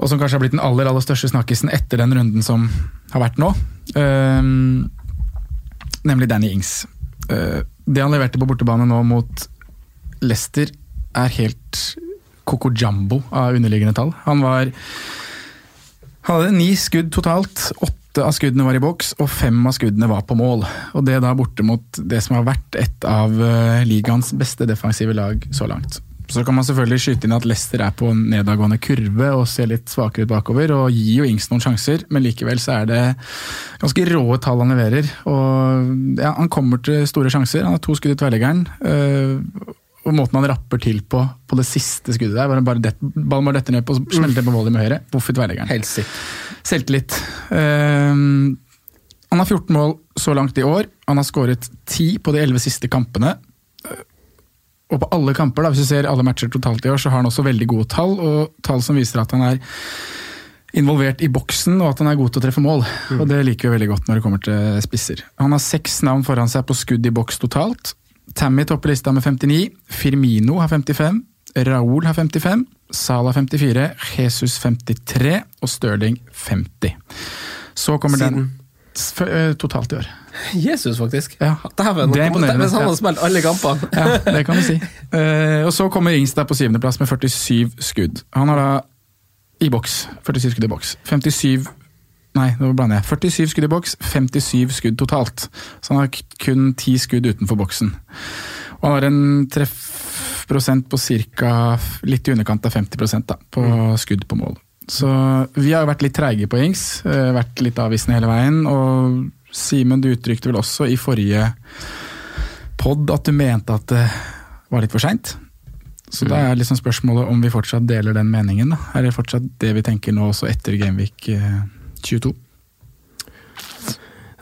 og som kanskje har blitt den aller aller største snakkisen etter den runden som har vært nå. eh, nemlig Danny Ings. Eh, det han leverte på bortebane nå mot Leicester, er helt coco jambo av underliggende tall. Han var han hadde ni skudd totalt. Åtte av skuddene var i boks, og fem av skuddene var på mål. Og det da borte mot det som har vært et av eh, ligaens beste defensive lag så langt. Så kan man selvfølgelig skyte inn at Leicester er på en nedadgående kurve og ser litt svakere ut bakover, og gir jo Ings noen sjanser, men likevel så er det ganske rå tall han leverer. Og ja, han kommer til store sjanser. Han har to skudd i tverrleggeren. Og måten han rapper til på på det siste skuddet der, var det bare det, ballen bare detter ned på, smelter på volley med høyre, voff i tverrleggeren. Selvtillit. Um, han har 14 mål så langt i år. Han har skåret 10 på de 11 siste kampene. Eh, Og på alle kamper, da, hvis du ser alle matcher totalt i år, så har han også veldig gode tall, og tall som viser at han er involvert i boksen, og at han er god til å treffe mål. Og det liker vi veldig godt når det kommer til spisser. Han har seks navn foran seg på skudd i boks totalt. Tammy topper lista med 59, Firmino har 55, Raúl har 55, Salah 54, Jesus 53 og Stirling 50. Så kommer den Siden f- eh, totalt i år. Jesus, faktisk. Ja, Dæven. Hvis han hadde spilt alle kampene. Ja, det kan du si. Uh, og så kommer Ingstad på syvendeplass med 47 skudd. Han har da i boks 47 skudd i boks. 57 Nei, nå blander jeg. 47 skudd i boks, 57 skudd totalt. Så han har kun 10 skudd utenfor boksen. Og han har en treffprosent på ca. litt i underkant av 50 da, på skudd på mål. Så vi har vært litt treige på Ings, eh, vært litt avvisende hele veien. Og Simen, du uttrykte vel også i forrige pod at du mente at det var litt for seint. Så da er liksom spørsmålet om vi fortsatt deler den meningen. Da. Er det fortsatt det vi tenker nå også etter Gameweek eh, 22?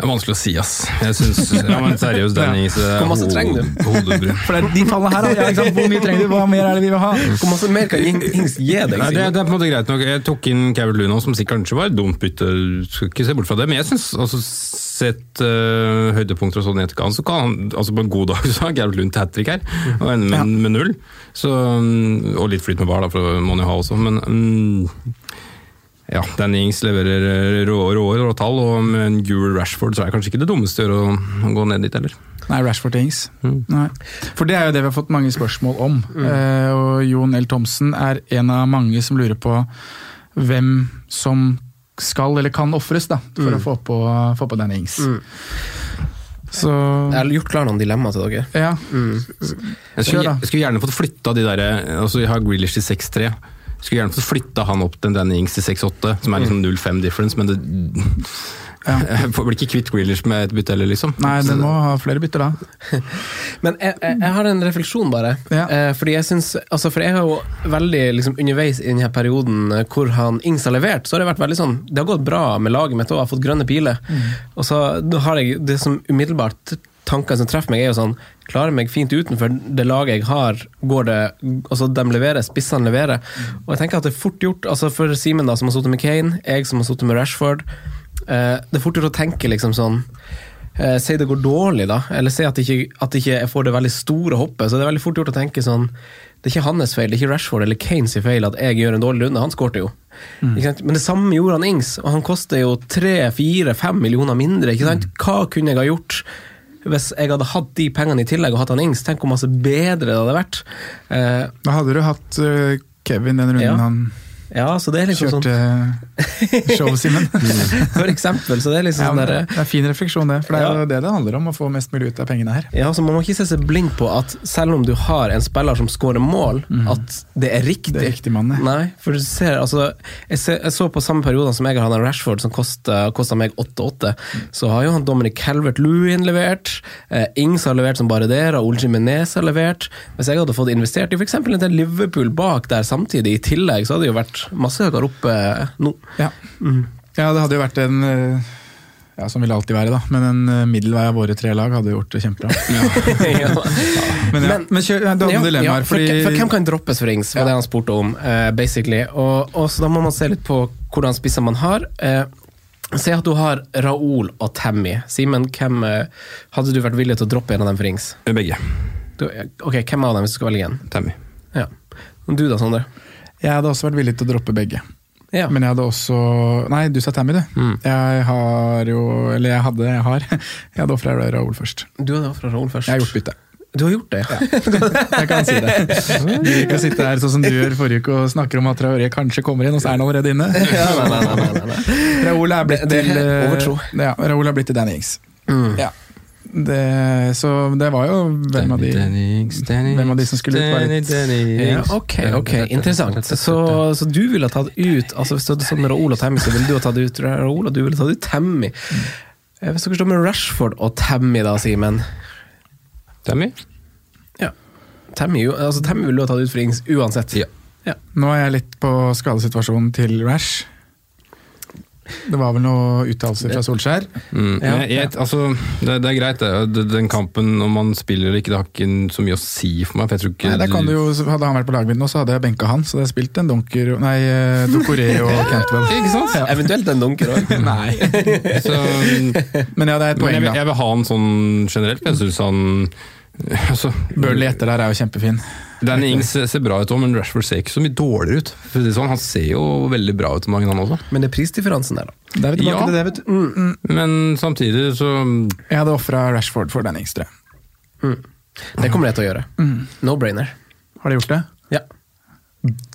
Det er vanskelig å si, ass. Jeg synes, ja, men seriøst, Dennis. Hvor masse trenger du? hodebrun. For det er de tallene her, ja, liksom. Hvor mye trenger du? Hva mer er det vi vil ha? Hvor masse mer kan Ing- Ings gi deg? Nei, det, det er på en måte greit nok. Jeg tok inn Cavert Luna, som sikkert kanskje var et dumt bytte, skal ikke se bort fra det. Men jeg syns altså, sett uh, høydepunkter og sånn i etterkant, så kan han altså på en god dag så har Carol Lund til hat trick her, og ender med, Ja. med null. Så, mm, og litt flyt med bar, da, for det må han jo ha også. Men mm, Ja, Danny Ings leverer eh, rå, rå, rå tall, og med en gul Rashford så er det kanskje ikke det dummeste å å gå ned dit heller. Nei, Rashford og Ings. Mm. Nei. For det er jo det vi har fått mange spørsmål om. Eh, og Jon L. Thomsen er en av mange som lurer på hvem som skal eller kan ofres for å få på, få på Danny Ings. Så Jeg har gjort klar noen dilemmaer til dere. ja. Jeg skulle, jeg skulle gjerne fått flytta de der altså Jeg har Grealish til 6-3. Skulle gjerne fått flytta han opp til denne Ings til 6-8, som er liksom 0-5 difference, men det Ja. Jeg blir ikke kvitt Grealish med et bytte heller, liksom. Nei, den må ha flere bytter da. Men jeg, jeg, jeg har en refleksjon, bare. Ja. Eh, fordi jeg synes, altså For jeg har jo veldig liksom, underveis i denne perioden eh, hvor han Ings har levert, så har det vært veldig sånn Det har gått bra med laget mitt òg, har fått grønne piler. Og så har jeg det som umiddelbart tankene som treffer meg, er jo sånn Klarer meg fint utenfor det laget jeg har, går det Altså, de leverer, spissene leverer. Og jeg tenker at det er fort gjort, altså for Simen da, som har sittet med Kane, jeg som har sittet med Rashford eh, Det er fort gjort å tenke liksom sånn eh, Si det går dårlig, da, eller si at, ikke, at ikke jeg får det veldig store hoppet. Så det er veldig fort gjort å tenke sånn Det er ikke hans feil, det er ikke Rashford eller Kanes feil at jeg gjør en dårlig runde. Han skårte jo. Sant? Men det samme gjorde han Ings, og han koster jo tre, fire, fem millioner mindre. Ikke sant? Hva kunne jeg ha gjort? Hvis jeg hadde hatt de pengene i tillegg og hatt han Ings, tenk hvor masse bedre det hadde vært. Eh, Da hadde du hatt eh, Kevin den runden Ja. han ja, så det er liksom sånn kjørte show, Simen. For eksempel, så det er liksom Ja, sånn der... det er fin refleksjon, det. For det er Ja. jo det det handler om, å få mest mulig ut av pengene her. Ja, så Man må ikke se seg blind på at selv om du har en spiller som skårer mål, at det er riktig. Det er riktig mann. Nei, for du ser, altså, jeg, ser, jeg så på samme periode som jeg har hatt Rashford som kosta meg 8-8, så har jo han Dominic Calvert-Lewin levert, eh, Ings har levert som bare det, Raúl Jimenez har levert. Hvis jeg hadde fått investert i f.eks. en del Liverpool bak der samtidig, i tillegg, så hadde det jo vært masse høyere oppe nå. Ja. ja, det hadde jo vært en eh, ja, Som vil alltid være, da. Men en eh, middelvei av våre tre lag hadde gjort det kjempebra. ja. Men, ja. Men- kjør, ja, du hadde Ja, dilemmaer. ja, for, fordi for hvem kan droppes for rings, var Ja. det han spurte om, Uh, basically. Og, og så da må man se litt på hvordan spisser man har. Uh, Se at du har Raoul og Tammy. Simen, hvem eh, hadde du vært villig til å droppe en av dem for rings? Begge. Du, ok, Hvem av dem hvis du skal velge en? Tammy. Ja. Du da, Sondre? Jeg hadde også vært villig til å droppe begge. Ja. Men jeg hadde også Nei, du sa Tammy, du. Mm. Jeg har jo Eller jeg hadde, jeg har. Jeg hadde ofra Raoul først. Du hadde ofra Raoul først. Jeg har gjort bytte. Du har gjort det? Ja. Jeg kan si det. Du kan sitte her sånn som du gjør forrige uke og snakker om at Traoré kanskje kommer inn, og så er han allerede inne. Ja, nei, nei, nei, nei, nei. Raoul er blitt Det- det til eh, overtro. Ja, Raoul er blitt til Danny Ings. Mm. Ja. Det, så det var jo hvem av de hvem av de som skulle ut, var litt- Ja, ok, ok, interessant. Så, så du ville ha tatt ut altså Hvis du hadde stått med Raoul og Tammy, så ville du ha tatt ut Raoul, og du ville tatt ut Tammy. Eh, Hvis dere står med Rashford og Tammy, da, Simen Tammy? ja. Tammy, altså, Tammy ville du ha tatt ut for Ings uansett. Ja. Ja. Nå er jeg litt på skadesituasjonen til Rash. Det var vel noen uttalelser fra Solskjær. Mm. Ja. Jeg, jeg, altså, det, det er greit, det. Den kampen, om man spiller eller ikke, det har ikke så mye å si for meg. For jeg tror ikke Nei, kan du jo, Hadde han vært på laget mitt nå, så hadde jeg benka han. Så hadde jeg spilt en Dunker Nei, eh, Dokoré og Cantwell. Ikke sant? Ja. Eventuelt en dunker òg. Nei. Så, Men ja, det er et poeng, jeg, jeg vil ha han sånn generelt. Jeg syns han altså, Burnley etter der er jo kjempefin. Danny Ings ser bra ut òg, men Rashford ser ikke så mye dårligere ut. For det sånn, Han ser jo veldig bra ut om dagen, han også. Men det er prisdifferansen der, da. Der er vi tilbake Ja. til det, vet du. Men samtidig så Jeg hadde ofra Rashford for Danny Ings, tror jeg. Det kommer jeg til å gjøre. No-brainer. Har de gjort det?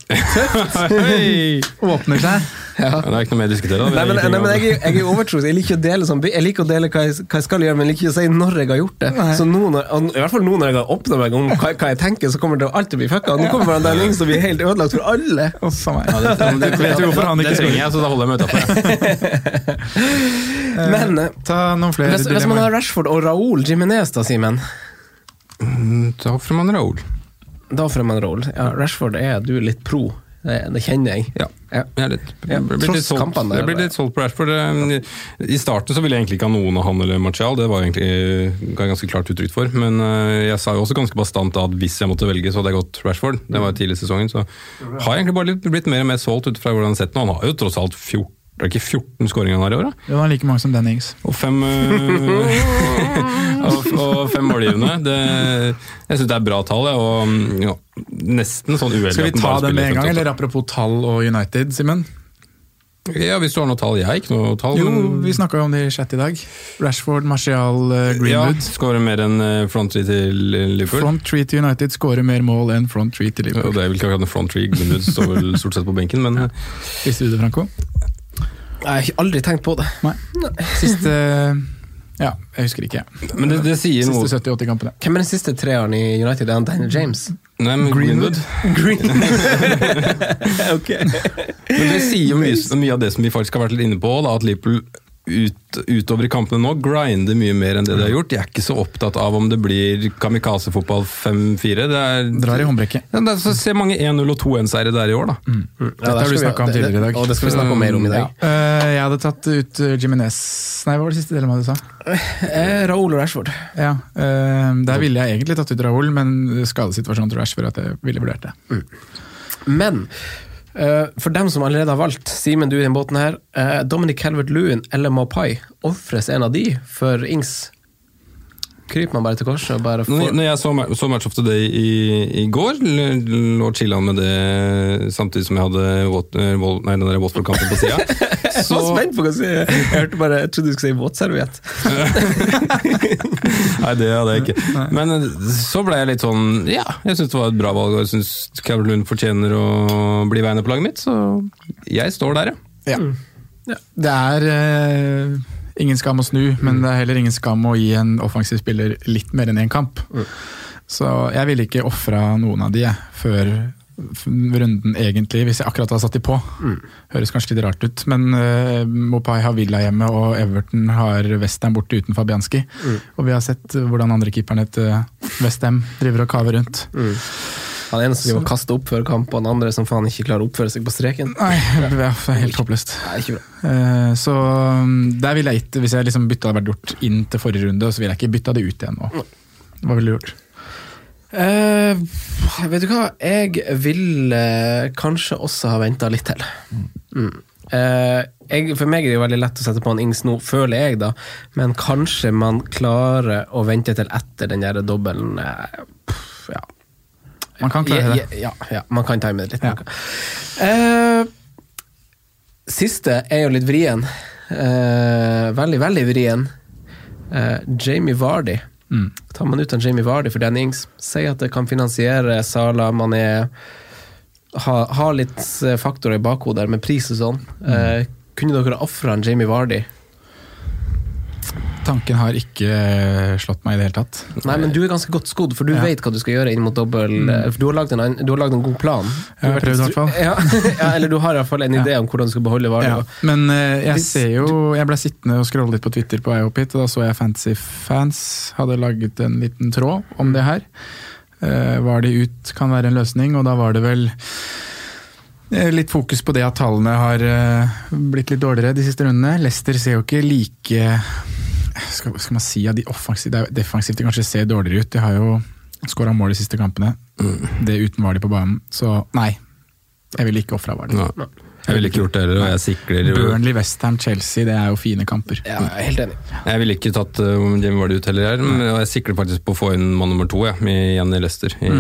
Hei! Åpner seg. ja. Det er ikke noe mer å diskutere. Nei, men, nei, men jeg, er- jeg er overtroisk. Jeg liker å dele, sånn, jeg liker å dele hva, jeg, hva jeg skal gjøre, men jeg liker ikke å si når jeg har gjort det. Nei. Så nå, når, I hvert fall nå når jeg har åpna meg om hva, hva jeg tenker, så kommer det alltid å bli fucka. Nå kommer den yngste som blir helt ødelagt for alle. Å. Ja, det, det, det, Vet du hvorfor han ikke springer, så da holder jeg meg utafor. Men eh, Ta noen flere hvis, hvis man har Rashford og Raoul Jimenez, da, Simen, Da får man Raoul. Da får man Raoul. Ja, Rashford er du litt pro. Det, det kjenner jeg. Ja. Ja. Jeg litt, jeg blir litt solgt, der, jeg blir litt solgt på Rashford. Eh, I starten så ville jeg egentlig ikke ha noen av han eller Martial, det var jeg egentlig ga jeg ganske klart uttrykk for. Men eh, jeg sa jo også ganske bastant at hvis jeg måtte velge, så hadde jeg gått Rashford. Det var tidlig i sesongen, så har jeg egentlig bare blitt mer og mer solgt ut fra hvordan jeg har sett den. Han har jo tross alt 14, det er ikke 14 skåringer han har i år, da? Jo, han er like mange som Dennings Ings. Og fem, øh, og, og fem målgivende. Det, jeg syns det er bra tall, og mm, ja, nesten sånn uheldig Skal vi ta det med en gang, eller apropos tall og United, Simen? Ja, Hvis du har noe tall. Jeg har ikke noe tall. Jo, vi snakka om det i chat i dag. Rashford, Martial, Greenwood. ja. Skårer mer enn eh, front three til eh, Liverpool. Front three til United skårer mer mål enn front three til Liverpool. Liverpool. det er vel ikke akkurat en front three. Greenwood står vel stort sett på benken, men eh, Visste du det, Franco? Jeg har aldri tenkt på det. Nei. Siste Ja, jeg husker ikke. Men det, det sier noe Siste 70-80 kampene. Hvem er den siste treeren i United? Er han Daniel James? Nei, men Greenwood. Green. ok. Men det sier jo mye, mye av det som vi faktisk har vært litt inne på, da, at Liverpool ut, utover i kampene nå grinder mye mer enn det de har gjort. De er ikke så opptatt av om det blir kamikaze-fotball 5-4. Det er Drar i håndbrekket. ja, det er, så Se mange 1-0 og 2-1-seire der i år, da. Dette har du snakket om tidligere i dag. Og det skal vi snakke om mer om i dag. Eh, jeg hadde tatt ut Jiminez Jimenez Nei, hva var det siste delen av det du sa? Uh, Raoul og Rashford. Ja, uh, Der ville jeg egentlig tatt ut Raoul, men skadesituasjonen til Rashford at jeg ville vurdert det. Men eh, for dem som allerede har valgt, Simen, du i den båten her, uh, Dominic Calvert-Lewin eller Mapai, ofres en av de for Ings? Kryper man bare til korset og bare får når jeg så, så Match of the Day i, i går, lå chilla med det samtidig som jeg hadde Wat- eh, nei, den Watford-kampen på sida. Jeg var spent på hva du skulle si. Jeg hørte bare, jeg trodde du skulle si våtserviett. Nei, det hadde jeg ikke. Men eh, så ble jeg litt sånn Ja, jeg syns det var et bra valg, og jeg syns Lund fortjener å bli veiende på laget mitt, så jeg står der, ja. Ja. Det er eh, ingen skam å snu, men det er heller ingen skam å gi en offensiv spiller litt mer enn én kamp. Så jeg ville ikke ofra noen av de jeg, før runden, egentlig, hvis jeg akkurat hadde satt de på. Høres kanskje litt rart ut, men uh, Mopai har Villa hjemme, og Everton har Westham borte uten Fabianski. Og vi har sett hvordan andre keeperne til Westham driver og kaver rundt. Han ene som driver kaster opp før kamp, og han andre som faen ikke klarer å oppføre seg på streken. Nei, det er helt håpløst. Eh, Så um, der ville jeg gitt, hvis jeg liksom bytta hadde vært gjort inn til forrige runde, så ville jeg ikke bytta det ut igjen nå. Hva ville du gjort? Uh, vet du hva, jeg ville kanskje også ha venta litt til. Mm. Eh, jeg, for meg er det jo veldig lett å sette på en Ings nå, føler jeg, da. Men kanskje man klarer å vente til etter den der dobbelen. eh, ja. Man kan klare det. Ja, ja, man kan time det litt. Ja. Uh, siste er jo litt vrien. Uh, veldig, veldig vrien. Uh, Jamie Vardy. Mm. Tar man ut en Jamie Vardy for Dennings, sier at det kan finansiere Sala, man er har ha litt faktorer i bakhodet med pris og sånn. Eh, kunne dere ofra en Jamie Vardy? Tanken har ikke eh, slått meg i det hele tatt. Nei, men du er ganske godt skodd, for du Ja. vet hva du skal gjøre inn mot dobbel eh, For du har lagd en, du har lagd en god plan. Jeg har prøvd i hvert fall. Ja, ja, eller du har i hvert fall en idé om hvordan du skal beholde Vardø. Men eh, jeg ser jo Jeg ble sittende og scrolle litt på Twitter på vei opp hit, og da så jeg Fantasy Fans hadde laget en liten tråd om det her. Eh, var de ut kan være en løsning, og da var det vel eh, litt fokus på det at tallene har eh, blitt litt dårligere de siste rundene. Leicester ser jo ikke like skal, skal man si at de offensivt, defensivt de kanskje ser dårligere ut. De har jo skåra mål de siste kampene. Det uten Vardi på banen. Så nei, jeg ville ikke ofra Vardy. Jeg ville ikke gjort det heller, og jeg sikler Burnley, Westham, Chelsea, det er jo fine kamper. Ja, jeg er helt enig. Jeg ville ikke tatt uh, Jamie Vardy ut heller, men jeg sikler faktisk på å få inn mann nummer to ja, i- igjen i Leicester, i,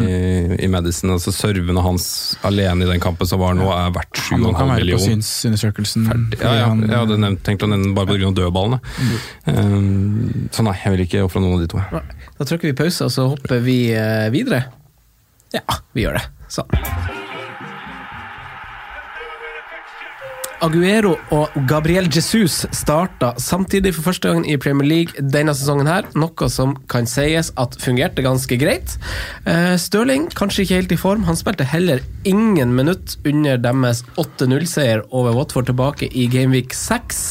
i Madison. Altså Servene hans alene i den kampen som var nå, er verdt 7,5 millioner. Han kan være på synsundersøkelsen. Ja, ja, jeg hadde nevnt, tenkt å nevne den bare pga. dødballene. Um, så nei, jeg vil ikke ofre noen av de to. Da trykker vi pause, og så hopper vi eh, videre. Ja, vi gjør det. Sånn. Aguero og Gabriel Jesus starta samtidig for første gang i Premier League denne sesongen, her, noe som kan sies at fungerte ganske greit. Eh, Stirling kanskje ikke helt i form, han spilte heller ingen minutt under deres 8-0-seier over Watford tilbake i Gameweek 6.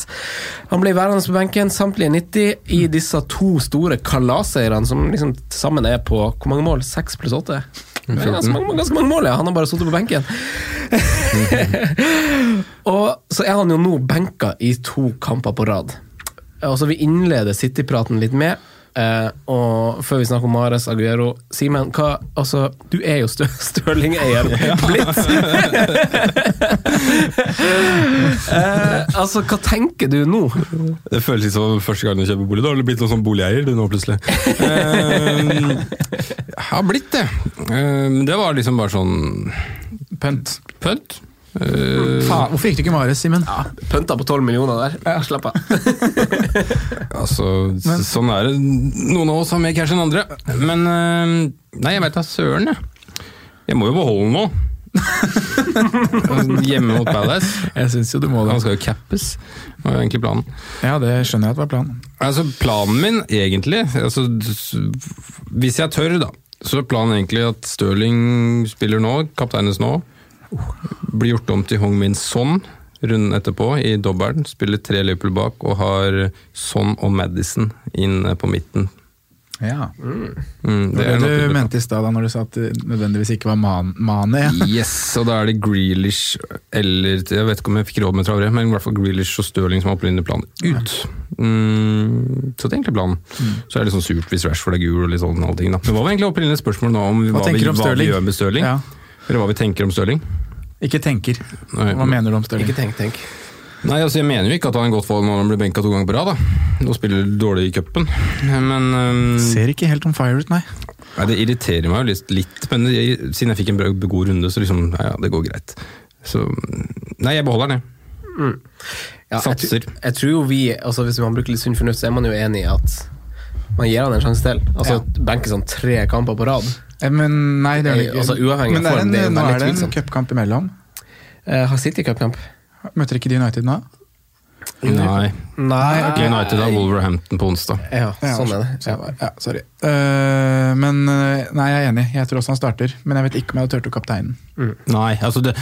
Han ble værende på benken samtlige 90 i disse to store kalasseierne, som liksom sammen er på hvor mange mål? 6 pluss 8? Ganske mange, ganske mange mål, ja. Han har bare sittet på benken. og så er han jo nå benka i to kamper på rad. Og så Vi innleder City-praten litt med, eh, og før vi snakker om Mares Aguero Simen, hva Altså, du er jo Stø Stirling-eier blitt. eh, altså, hva tenker du nå? Det føles ikke som første gang du kjøper bolig. Da har du blitt noen sånn boligeier du nå, plutselig. Eh, jeg har blitt det. Um, det var liksom bare sånn Pønt. Pønt. Eh, Faen, hvorfor gikk du ikke Mares, Simen? Ja, Pønta på 12 millioner der. Ja. Slapp av. altså, sånn er det. Noen av oss har mer cash enn andre. Men eh, Nei, jeg veit da søren, jeg. Jeg må jo beholde noe. Hjemme mot Palace. Jeg syns jo du må det. Han skal jo cappes, var jo egentlig planen. Ja, det skjønner jeg at var planen. Altså, planen min, egentlig altså, Hvis jeg tør, da, så er planen egentlig at Stirling spiller nå, kapteines nå. Blir gjort om til Hong Min Son runden etterpå i dobbelen. Spiller tre Liverpool bak og har Son og Madison inn på midten. Ja. Mm, Det var er det du mente i stad når du sa at det nødvendigvis ikke var man Mane. Yes, og da er det Grealish eller Jeg vet ikke om jeg fikk råd med travere, men i hvert fall Grealish og Stirling som har opprinnelig plan ut. Mm, så det er egentlig planen. Så er det litt sånn surt hvis Rashford er gul og litt sånn allting. Da. Det var egentlig opprinnelig et spørsmål nå om hva, Hva vi, om hva vi gjør med Stirling. Ja. Eller hva vi tenker om Stirling. Ikke tenker. Nei, Hva mener du om Stirling? Ikke tenk, tenk. Nei, altså Jeg mener jo ikke at han er godt valg når han blir benka to ganger på rad. da. Og spiller dårlig i cupen. Men øhm, Ser ikke helt on fire ut, nei. nei, det irriterer meg jo litt, litt men jeg, siden jeg fikk en god runde, så liksom, ja, ja, det går greit. Så Nei, jeg beholder den, jeg. Ja, Satser. Jeg, jeg tror jo vi, altså Hvis man bruker litt sunn fornuft, så er man jo enig i at man gir han en sjanse til. Altså Benke sånn tre kamper på rad. Eh, Men nei, det er det ikke. Altså, uavhengig Men det er form, en, det er nå er det en cupkamp imellom. Eh, har City cupkamp? Møter ikke de United nå? Nei. Nei, okay. United har Wolverhampton på onsdag. Ja, sånn er det. så- Ja, sorry. Uh, men eh, nei, jeg er enig. Jeg tror også han starter. Men jeg vet ikke om jeg hadde turt å kapteinen. Nei, altså det,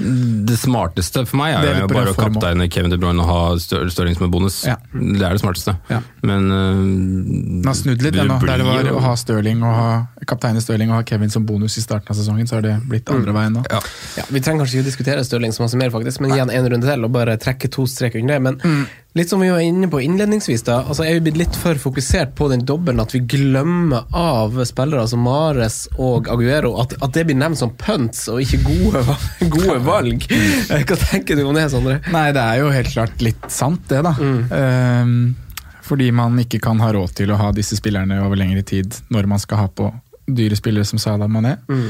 det smarteste for meg er er jo bare å kapteine Kevin De Bruyne og ha Stirling som en bonus. Ja. Det er det smarteste. Ja. Men Den har snudd litt det ennå. Der det var å ha Stirling og ha kapteine Stirling og ha Kevin som bonus i starten av sesongen, så har det blitt andre veien nå. ja. Ja, vi trenger kanskje ikke å diskutere Stirling så masse mer, faktisk, men gi han en runde til og bare trekke to strek under det. Men Mm. Litt som vi var inne på innledningsvis, da, altså er vi blitt litt for fokusert på den dobbelen at vi glemmer av spillere som Mares og Aguero, at, at det blir nevnt som punts og ikke gode, gode valg. Mm. Hva tenker du om det, Sondre? Nei, det er jo helt klart litt sant, det, da. Mm. Um, fordi man ikke kan ha råd til å ha disse spillerne over lengre tid når man skal ha på dyre spillere som Salah Mané. Mm.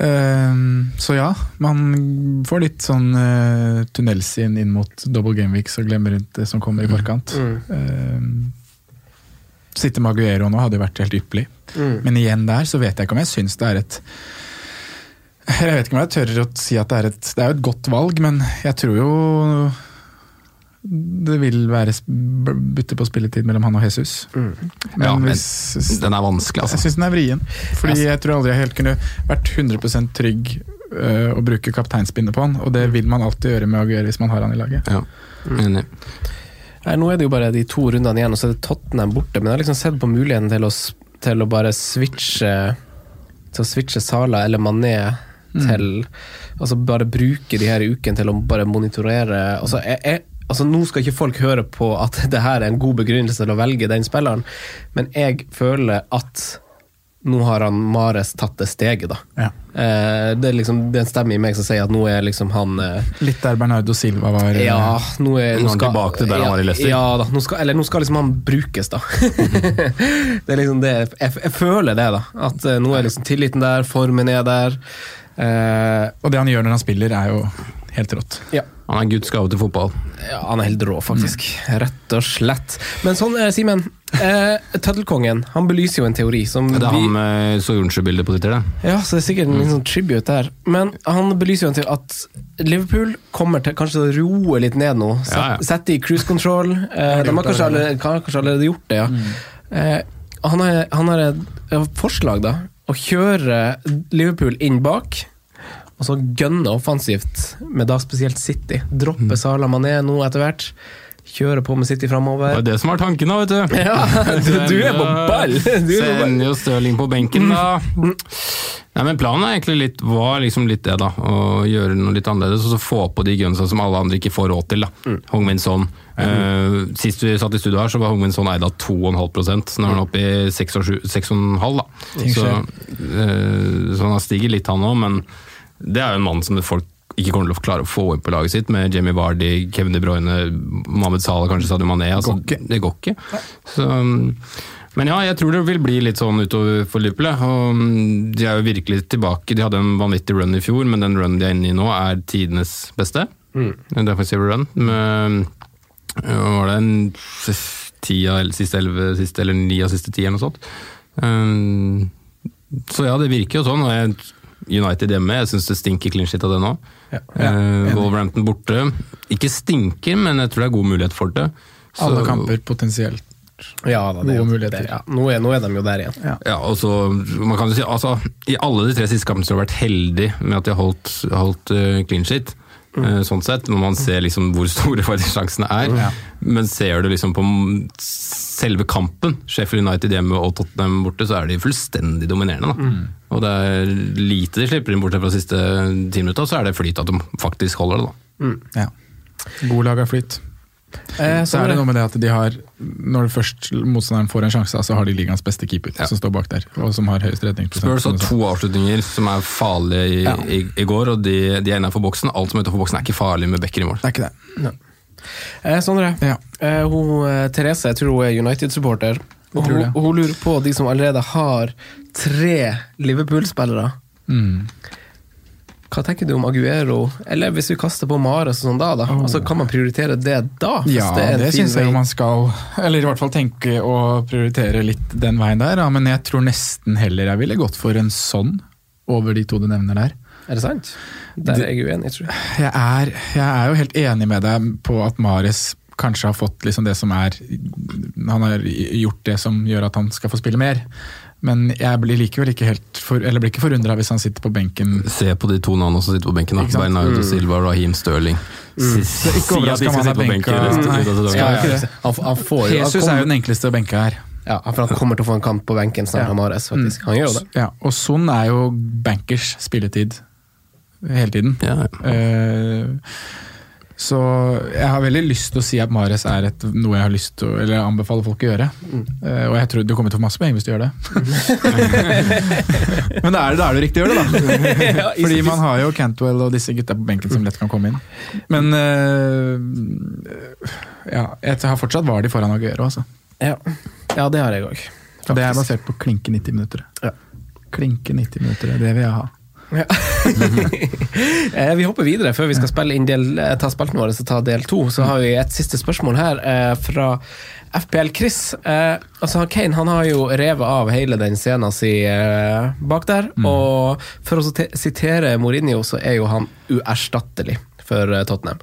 Ehm, så ja, man får litt sånn uh, tunnelsyn inn mot double game weeks og glemmer rundt det som kommer i forkant. Mm. Ehm, sitte med Aguero nå hadde jo vært helt ypperlig. Mm. Men igjen der så vet jeg ikke om jeg syns det er et Jeg vet ikke om jeg tør å si at det er et Det er jo et godt valg, men jeg tror jo det vil være bytte på spilletid mellom han og Jesus. Mm. Men Ja, men hvis, Den er vanskelig, jeg altså. syns den er vrien. Fordi jeg tror aldri jeg helt kunne vært 100% trygg uh, å bruke kapteinspinnet på han, og det vil man alltid gjøre med gjøre hvis man har han i laget. Ja, enig. Nei, nå er det jo bare de to rundene igjen, og så er det Tottenham borte. Men jeg har liksom sett på muligheten til å, til å bare switche Til å switche Sala eller Mané til Altså bare bruke de her ukene til å bare monitorere altså, jeg, jeg, altså Nå skal ikke folk høre på at det her er en god begrunnelse til å velge den spilleren, men jeg føler at nå har han Mares tatt det steget, da. Ja. Eh, det er liksom det er en stemme i meg som sier at nå er liksom han eh, Litt der Bernardo Silva var. øh, ja, nå er Nå skal, tilbake til der han var i Leicester. Ja, da, nå skal, eller nå skal liksom han brukes, da. det er liksom det jeg, jeg føler det, da. At eh, nå er liksom tilliten der, formen er der. Eh, Og det han gjør når han spiller, er jo helt rått. ja. Han er Guds gave til fotball. ja, han er helt rå, faktisk. Rett og slett. Men sånn, eh, Simen. Eh, Tøddelkongen han belyser jo en teori som Det er vi han med Soyuncu-bildet på Twitter, det. Ja, så det er sikkert en sånn tribute der. Men han belyser jo en teori at Liverpool kommer til kanskje å roe litt ned nå. Sett, Ja, ja. Sette i cruise control. Eh, de har kanskje allerede, kanskje allerede gjort det, ja. Eh, han har, han har et, et forslag, da. Å kjøre Liverpool inn bak. Og så gønne offensivt med da spesielt City. Droppe Sala Mané nå etter hvert. Kjøre på med City Det er det som er tanken, da, vet du. Ja, du, du er på ball! Er. Sender jo Stirling på benken, da. Nei, men Planen er egentlig litt, var liksom litt det, da. Å gjøre noe litt annerledes og så få på de gunsa som alle andre ikke får råd til. da. Mm. Hongminson. Mm. Uh, sist vi satt i studio her, så var Hongminson Min Son eid av 2,5 så nå er han oppe i 6,5. da. Så, eh, så han har stiget litt, han òg, men det er jo en mann som folk ikke kommer til å klare å få inn på laget sitt, med Jamie Vardy, Kevin De Bruyne, Mohammed Salah, kanskje Sadio Mané. Altså. Det går ikke. Så, men ja, jeg tror det vil bli litt sånn utover for Liverpool. Og mm, de er jo virkelig tilbake. De hadde en vanvittig run i fjor, men den runnen de er inne i nå, er tidenes beste. En defensive run. Med, var det en ti av siste elleve siste, eller ni av siste ti, eller noe sånt. Um, så ja, det virker jo sånn. og jeg, United hjemme, jeg syns det stinker clean shit av det nå. Ja. Uh, Wolverhampton borte. Ikke stinker, men jeg tror det er god mulighet for det. Så- Alle kamper potensielt. Ja, da, det er muligheter. det, ja. nå, er, nå er de jo der igjen. Ja. Ja, og så, man kan jo si, altså, I alle de tre siste kampene så har de vært heldige med at de har holdt, holdt uh, clean shit. Eh, sånn sett, Når man ser liksom hvor store sjansene er. Ja. Men ser du liksom på selve kampen, Sheffield United hjemme og Tottenham borte, så er de fullstendig dominerende. da. Og det er lite de slipper inn bortsett fra siste ti minutta, så er det flyt at de faktisk holder det. da. Ja. God laga flyt. Eh, Så er det noe med det at de har, når først motstanderen får en sjanse, så har de ligaens beste keeper Ja. som står bak der, og som har høyest redningsprosent. Spurs har to avslutninger som er farlige i, Ja. i, i går, og de, de er innenfor boksen. Alt som er utenfor boksen er ikke farlig med backer i mål. Det er ikke det. Eh, Sondre, Ja. eh, hun, eh, Therese, jeg tror hun er United-supporter. Og hun, hun lurer på de som allerede har tre Liverpool-spillere. Mm. Hva tenker du om Aguero? Eller hvis vi kaster på Mares og sånn da, da? Altså, kan man prioritere det da? Ja, det det syns jeg man skal. Eller i hvert fall tenke å prioritere litt den veien der. Ja. Men jeg tror nesten heller jeg ville gått for en sånn over de to du nevner der. Er det sant? Der er jeg uenig, tror jeg. Jeg er, jeg er jo helt enig med deg på at Mares kanskje har fått liksom det som er Han har gjort det som gjør at han skal få spille mer. Men jeg blir likevel ikke helt for, eller blir ikke forundra hvis han sitter på benken. Se på de to navnene som sitter på benken. da. Ikke? Mm. Bernardo Silva, Raheem Sterling. Mm. Så ikke si at de overraska om skal han sitte er på benken benka. Jesus er jo den enkleste å benke her. ja, for han kommer til å få en kamp på benken snart, Ja. Mares, faktisk. Han gjør jo det. Ja, og sånn er jo bankers spilletid hele tiden. Ja, ja. Eh, så jeg har veldig lyst til å si at Mares er et, noe jeg har lyst til eller anbefaler folk å gjøre. Eh, og jeg tror du kommer til å få masse poeng hvis du gjør det. Men da er, det, da er det riktig å gjøre det, da. Fordi man har jo Cantwell og disse gutta på benken som lett kan komme inn. Men uh, ja, jeg har fortsatt Vardy foran Aguero, altså. Ja. ja, det har jeg òg. Det er basert på klinke 90 minutter. Ja. Klinke 90 minutter, det vil jeg ha. Ja. Eh, vi hopper videre før vi skal spille inn del, eh, ta spalten vår og ta del to. Så har vi et siste spørsmål her eh, fra FPL Chris. Eh, altså Kane han har jo revet av hele den scenen si bak der. Og for å sitere Mourinho, så er jo han uerstattelig for Tottenham.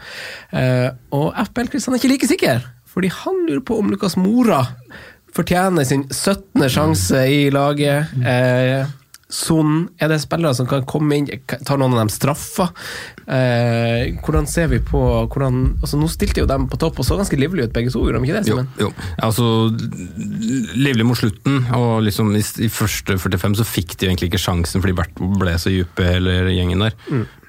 Eh, og FPL Chris han er ikke like sikker, fordi han lurer på om Lucas Mora fortjener sin 17. sjanse i laget. Eh, Son, er det spillere som kan komme inn, tar noen av dem straffer? Eh, hvordan ser vi på hvordan, altså Nå stilte jo dem på topp og så ganske livlig ut, begge to, gjorde de ikke det? Jo, Simen? jo. Altså, livlig mot slutten, og liksom i, i første 45 så fikk de jo egentlig ikke sjansen, fordi Bert ble så dype, hele gjengen der.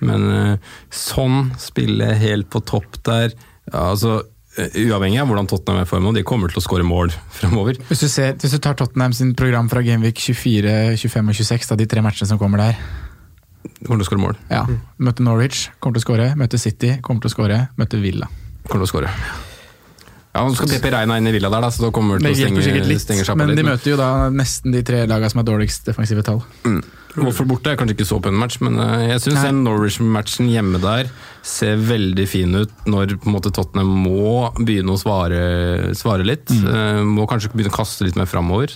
Men eh, sånn spille helt på topp der altså, Uavhengig av hvordan Tottenham er i form, og de kommer til å skåre mål fremover. Hvis du, ser, hvis du tar Tottenham sin program fra Genvik 24, 25 og 26, da, de tre matchene som kommer der De kommer til å skåre mål. ja. Møte Norwich, kommer til å skåre. Møte City, kommer til å skåre. Møte Villa. Kommer til å skåre. Ja, Nå skal Pepe Reina inn i Villa der, da, så da kommer det til å stenge, litt, stenge sjappa men de møter jo da nesten de tre lagene som har dårligst defensive tall. Mm. Watford borte er kanskje ikke så pen match, men eh, jeg syns den Norwich-matchen hjemme der ser veldig fin ut når måte Tottenham må begynne å svare, svare litt. Mm. må kanskje begynne å kaste litt mer framover.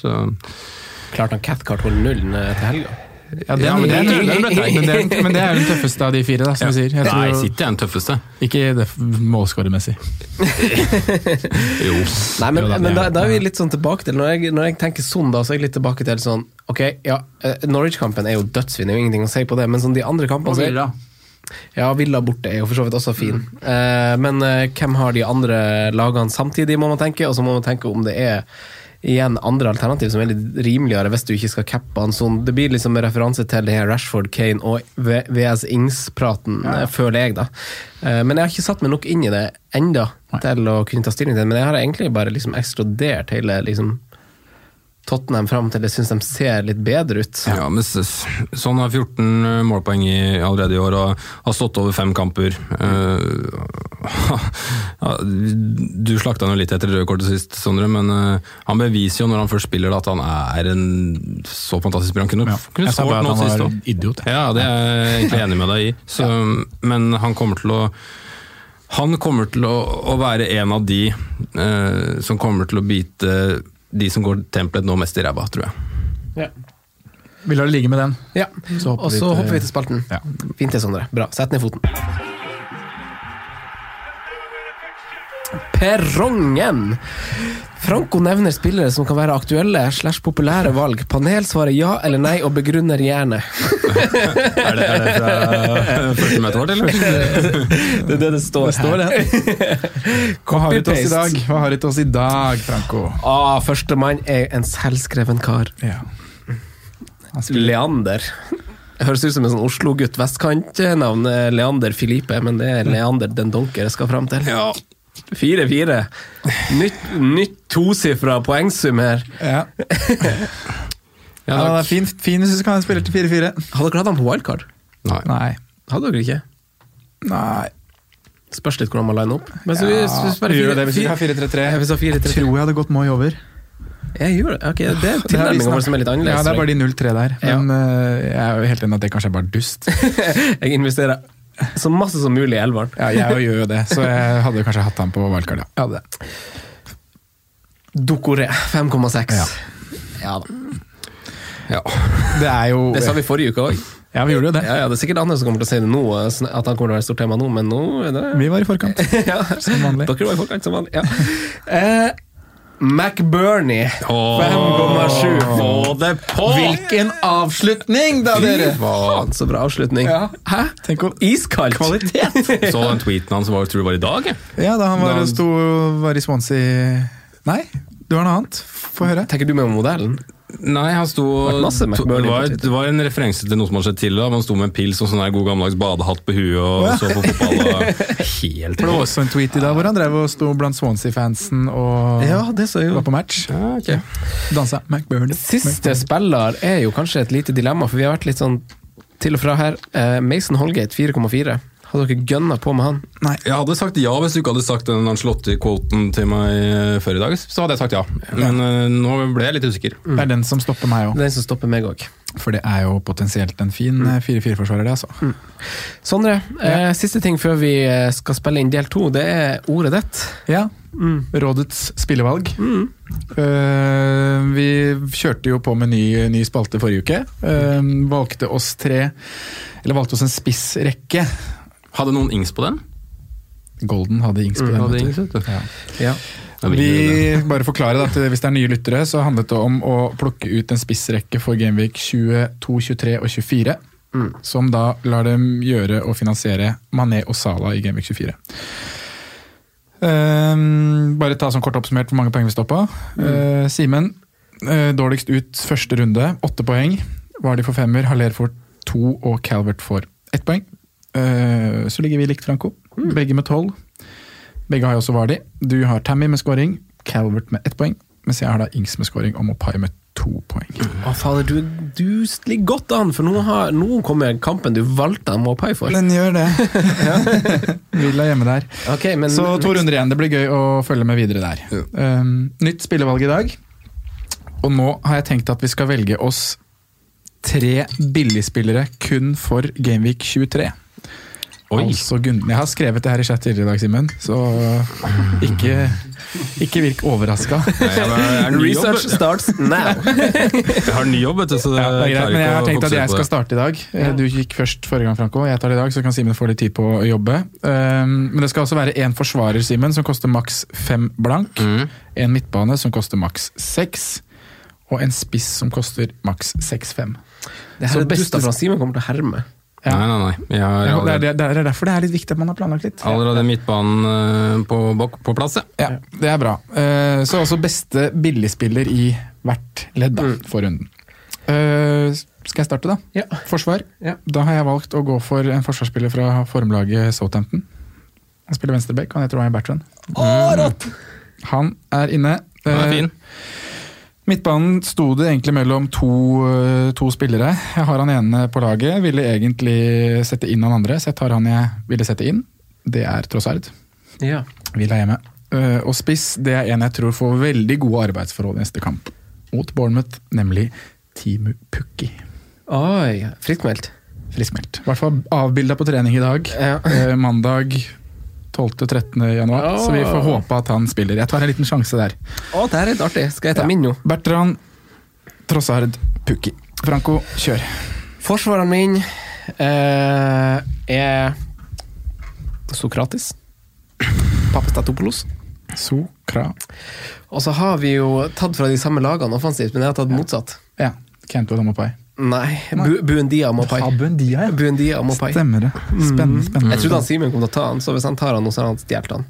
Klarte han Cathcart holde nullen eh, til helga? Ja, den, Ja, men det den det er- men, det er, men det er den tøffeste av de fire, da, som ja. sier. Jeg Nei, tror, City er den tøffeste. ikke det målskårermessig. Jo. Nei, men, Jo da, men da, da er vi litt sånn tilbake til Når jeg, når jeg tenker sånn, da, så er jeg litt tilbake til sånn Ok, ja, eh, Norwich-kampen er jo dødsfin, det er jo ingenting å si på det, men sånn de andre kampene så er- Ja, Villa borte er jo for så vidt også fin. Eh, men eh, hvem har de andre lagene samtidig, må man tenke, og så må man tenke om det er igjen andre alternativ som er litt rimeligere hvis du ikke skal cappe han sånn. Det blir liksom med referanse til det her Rashford, Kane og VS Ings-praten, ja. føler jeg, da. Eh, men jeg har ikke satt meg nok inn i det enda til å kunne ta stilling til det, men jeg har egentlig bare liksom ekskludert hele liksom Tottenham fram til jeg syns de ser litt bedre ut. Ja, men Sånn har 14 målpoeng i, allerede i år og har stått over fem kamper. Uh, du slakta han jo litt etter røde kortet sist, Sondre, men uh, han beviser jo når han først spiller at han er en så fantastisk bra. Han kunne, Ja. kunne skåret nå sist òg. idiot. Ja, det er jeg egentlig enig med deg i. Så, men han kommer til å han kommer til å, å være en av de uh, som kommer til å bite de som går tempelet nå mest i ræva, tror jeg. Vi lar det ligge med den. Ja, Så hopper Og vi så til- hopper vi til spalten. Ja. Fint det, Sondre. Bra. Sett ned foten. Perrongen! Franco nevner spillere som kan være aktuelle slash populære valg. Panel svarer ja eller nei og begrunner gjerne. Er det, er det fra første møtet vårt, eller? Det er det det står, står her. Hva har vi til oss i dag, Hva har vi til oss i dag, Franco? Ah, Førstemann er en selvskreven kar. Ja. Leander. Høres ut som en sånn Oslo-gutt vestkant-navn. eh, Leander Filipe, men det er Leander den donker jeg skal fram til. Ja. 4-4. Nytt, nytt tosifra poengsum her. ja. Ja, ja, det er fint, fin, fin hvis du kan spille til 4-4. Hadde dere hatt han på wildcard? Nei. Nei. Hadde dere ikke? Nei. Spørs litt hvordan man liner opp. Men så Ja, vi vi gjør det hvis vi har 4-3-3. Ja, hvis vi har Jeg tror jeg hadde gått Moi over. Jeg gjør det. Ok, det er tilnærminga vår som er litt annerledes. Ja, det er bare de 0-3 der. Ja. Men eh, jeg er jo helt enig at det kanskje er bare dust. Jeg investerer så masse som mulig i elveren. Ja, jeg gjør jo det, så jeg hadde kanskje hatt han på valgkart, ja. Hadde det. Dokoré 5,6. Ja. Ja da. Ja. Det er jo Det sa vi forrige uke òg. Ja, vi gjorde jo det. Ja, ja, det er sikkert andre som kommer til å si det nå, at han kommer til å være et stort tema nå, men nå det Vi var i forkant, ja. som vanlig. Dere var i forkant som vanlig. Ja. Eh, McBurney 5,7. Få det på! Hvilken avslutning, da, dere! Faen, så bra avslutning. Ja. Hæ? Tenk om Iskaldt! Kvalitet! Så den tweeten hans var, tror du var i dag? Ja, da han var, Da- sto, var i Swansea Nei, det var noe annet. Få høre. Tenker du med om modellen? Nei, han sto Det to- det, var, det var en referanse til noe som hadde skjedd tidligere. da. Han sto med en pils og sånn god gammeldags badehatt på huet og så på fotball. Og helt For det var også en tweet i dag hvor han drev og sto blant Swansea-fansen og det så var på match. Ja, okay. Dansa McBurney. Siste spiller er jo kanskje et lite dilemma, for vi har vært litt sånn til og fra her. Eh, Mason Holgate 4,4. Hadde dere gønna på med han? Nei. Jeg hadde sagt ja hvis du ikke hadde sagt den Ancelotti-kvoten til meg eh, før i dag. Så hadde jeg sagt ja. Men ja. nå ble jeg litt usikker. Det er den som stopper meg òg. Den som stopper meg òg. For det er jo potensielt en fin eh, 4-4-forsvarer, det, altså. Sondre, eh, siste ting før vi eh, skal spille inn del to, det er ordet ditt. Ja. Rådets spillevalg. Eh, vi kjørte jo på med ny, ny spalte forrige uke. Uh, valgte oss tre Eller valgte oss en spissrekke. Hadde noen ings på den? Golden hadde Ings på den. hadde ings, vet du. Ja. Ja. Vi bare forklarer at Hvis det er nye lyttere, så handlet det om å plukke ut en spissrekke for Gameweek 22, 23 og 24. Som da lar dem gjøre og finansiere Mané og Sala i Gameweek 24. Um, bare ta sånn kort oppsummert hvor mange poeng vi står på. Uh, Simen, uh, dårligst ut første runde, åtte poeng. Vardi for femmer, Haller for to og Calvert for ett poeng. Eh, så ligger vi likt, Franco. Begge med tolv. Begge har jo også Vardi. Du har Tammy med scoring, Calvert med ett poeng. Mens jeg har da Ings med scoring og Mopai med to poeng. Å, fader, du, du ligger godt an, for nå, har, nå kommer kampen du valgte Mopai for. Den gjør det. Villa hjemme der. Okay, men Så to runder igjen. Det blir gøy å følge med videre der. Um, nytt spillevalg i dag. Og nå har jeg tenkt at vi skal velge oss tre billigspillere kun for Gameweek 23. Oi. Altså Jeg har skrevet det her i chat tidligere i dag, Simen, så ikke, ikke virk overraska. Er. Research starts now! Jeg har ny jobb, vet du, så det, Ja, det er greit, men jeg har tenkt at jeg skal starte i dag. Eh, Du gikk først forrige gang, Franco. Jeg tar det i dag, så kan Simen få litt tid på å jobbe. Um, Men det skal også være én forsvarer, Simen, som koster maks fem blank. Mm. En midtbane som koster maks seks. Og en spiss som koster maks seks-fem. Det her er det beste fra Simen kommer til å herme. Ja. Nei, nei, nei. Jeg har Det er, allerede, det er derfor det er litt viktig at man har planlagt litt. allerede midtbanen eh, på, på plass, ja. Ja, det er bra. Eh, Så også beste billigspiller i hvert ledd da, for runden. Eh, Skal jeg starte, da? Ja. Forsvar. Ja. Da har jeg valgt å gå for en forsvarsspiller fra formlaget Southampton. Han spiller venstreback, han heter Ryan Bertrand. Han er inne. Han er fin. Midtbanen sto det egentlig mellom to, eh, to spillere. Jeg har han ene på laget, ville egentlig sette inn han andre, så jeg tar han jeg ville sette inn. Det er Trossard. Ja. Villa hjemme. Eh, Og spiss det er en jeg tror får veldig gode arbeidsforhold i neste kamp. Mot Bournemouth, nemlig Timu Pukki. Oi, friskmeldt. Friskmeldt. I hvert fall avbilda på trening i dag. Ja. Eh, mandag 12.-13. januar. Så vi får håpe at han spiller. Jeg tar en liten sjanse der. Å, det er litt artig. Skal jeg ta Ja. min nå? Bertrand Trossard Pukki. Franco, kjør. Forsvareren min eh, er Sokratis. Papastatopoulos. Sokra. Og så har vi jo tatt fra de samme lagene offensivt, men jeg har tatt motsatt. Ja. Kento og Mopai. Nei, Bu Buendia Mopai. Ja, Buendia Mapai. Stemmer det. Spennende. spennende. Jeg trodde han Simen kom til å ta han, så hvis han tar han nå, så har han stjålet han.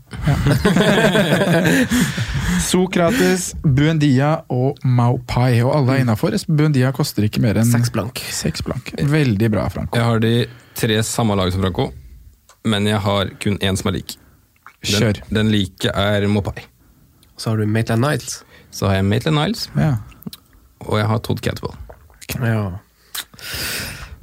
Sokrates, Buendia og Maupai. Og alle er innafor. Buendia koster ikke mer enn Seks blank. seks blank. Veldig bra, Franco. Jeg har de tre samme lag som Franco, men jeg har kun én som er lik. Den, Kjør. den like er Mopai. Så har du Maitland Niles. Så har jeg Maitland Niles, Ja. og jeg har Todd Cantwell. Ja.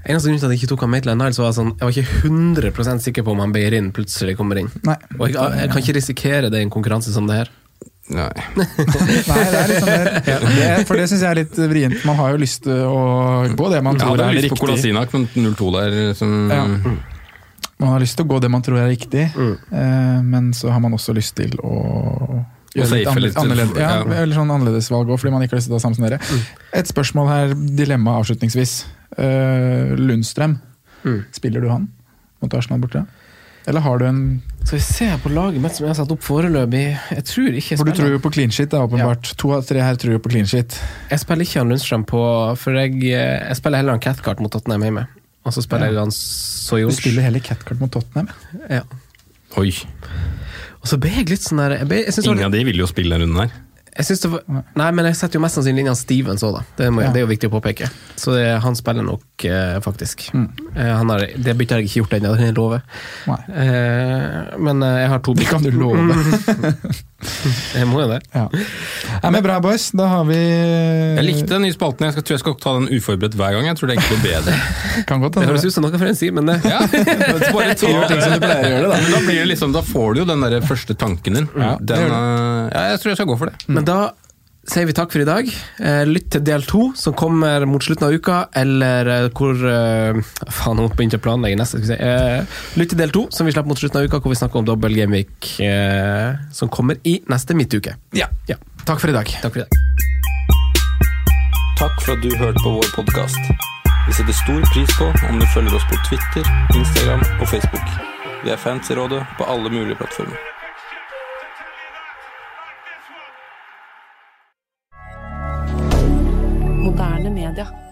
Eneste grunn til at jeg ikke tok han Maitland Niles, var sånn, jeg var ikke 100% sikker på om han Beirin plutselig kommer inn. Nei. Og jeg, jeg kan ikke risikere det i en konkurranse som det her. Nei. Nei, det er litt sånn der, det, For det syns jeg er litt vrient. Man har jo lyst til å gå det man tror tror det er lyst på riktig. Kolasinak, men 0-2 der som Ja. Man har lyst til å gå det man tror er riktig, Mm. eh, men så har man også lyst til å gjøre litt, annerledes, annerledes, ja, ja. eller sånn annerledesvalg òg, fordi man ikke har lyst til å ta samme som dere. Mm. Et spørsmål her, dilemma avslutningsvis. Uh, Lundstrøm, Mm. spiller du han mot Arsenal borte? Eller har du en Skal vi se på laget mitt som jeg har satt opp foreløpig. Jeg tror ikke jeg For du tror jo på clean shit, da, åpenbart. To av tre her tror jo på clean shit. Jeg spiller ikke han Lundstrøm på For jeg, jeg spiller heller han Cathcart mot Tottenham hjemme. Og så spiller Ja. jeg han Du spiller heller Catcart mot Tottenham. Ja. Oi. Og så ble jeg litt sånn der jeg, ble- jeg synes det var Ingen av de vil jo spille den runden her. Jeg synes det var, nei, men jeg setter jo mest sannsynlig inn Stevens òg, da. Det, må, Ja. det er jo viktig å påpeke. Så det, han spiller nok, eh, faktisk. Mm. Eh, han har, det byttet har jeg ikke gjort ennå, det kan jeg love. Nei. Eh, men eh, jeg har to Det kan du love. Jeg må jo det. Ja. Nei, men bra, boys. Da har vi Jeg likte den nye spalten. Jeg skal, tror jeg skal ta den uforberedt hver gang. Jeg tror det egentlig blir bedre. Kan godt Det høres ut som noe for en si, men det Ja, bare ta Gjør ting som du pleier å gjøre, da. Men da, blir det liksom, da får du jo den der første tanken din. Ja, den, eh, ja, jeg tror jeg skal gå for det. Men da sier vi takk for i dag. Eh, lytt til del to, som kommer mot slutten av uka, eller eh, hvor eh, Faen, nå begynte jeg å planlegge neste. Eh, lytt til del to, som vi slipper mot slutten av uka, hvor vi snakker om dobbel gameweek, som kommer i neste midtuke. Ja. Ja. Takk for i dag. Takk for i dag. Takk for at du hørte på vår podkast. Vi setter stor pris på om du følger oss på Twitter, Instagram og Facebook. Vi er fans i rådet på alle mulige plattformer. Moderne media.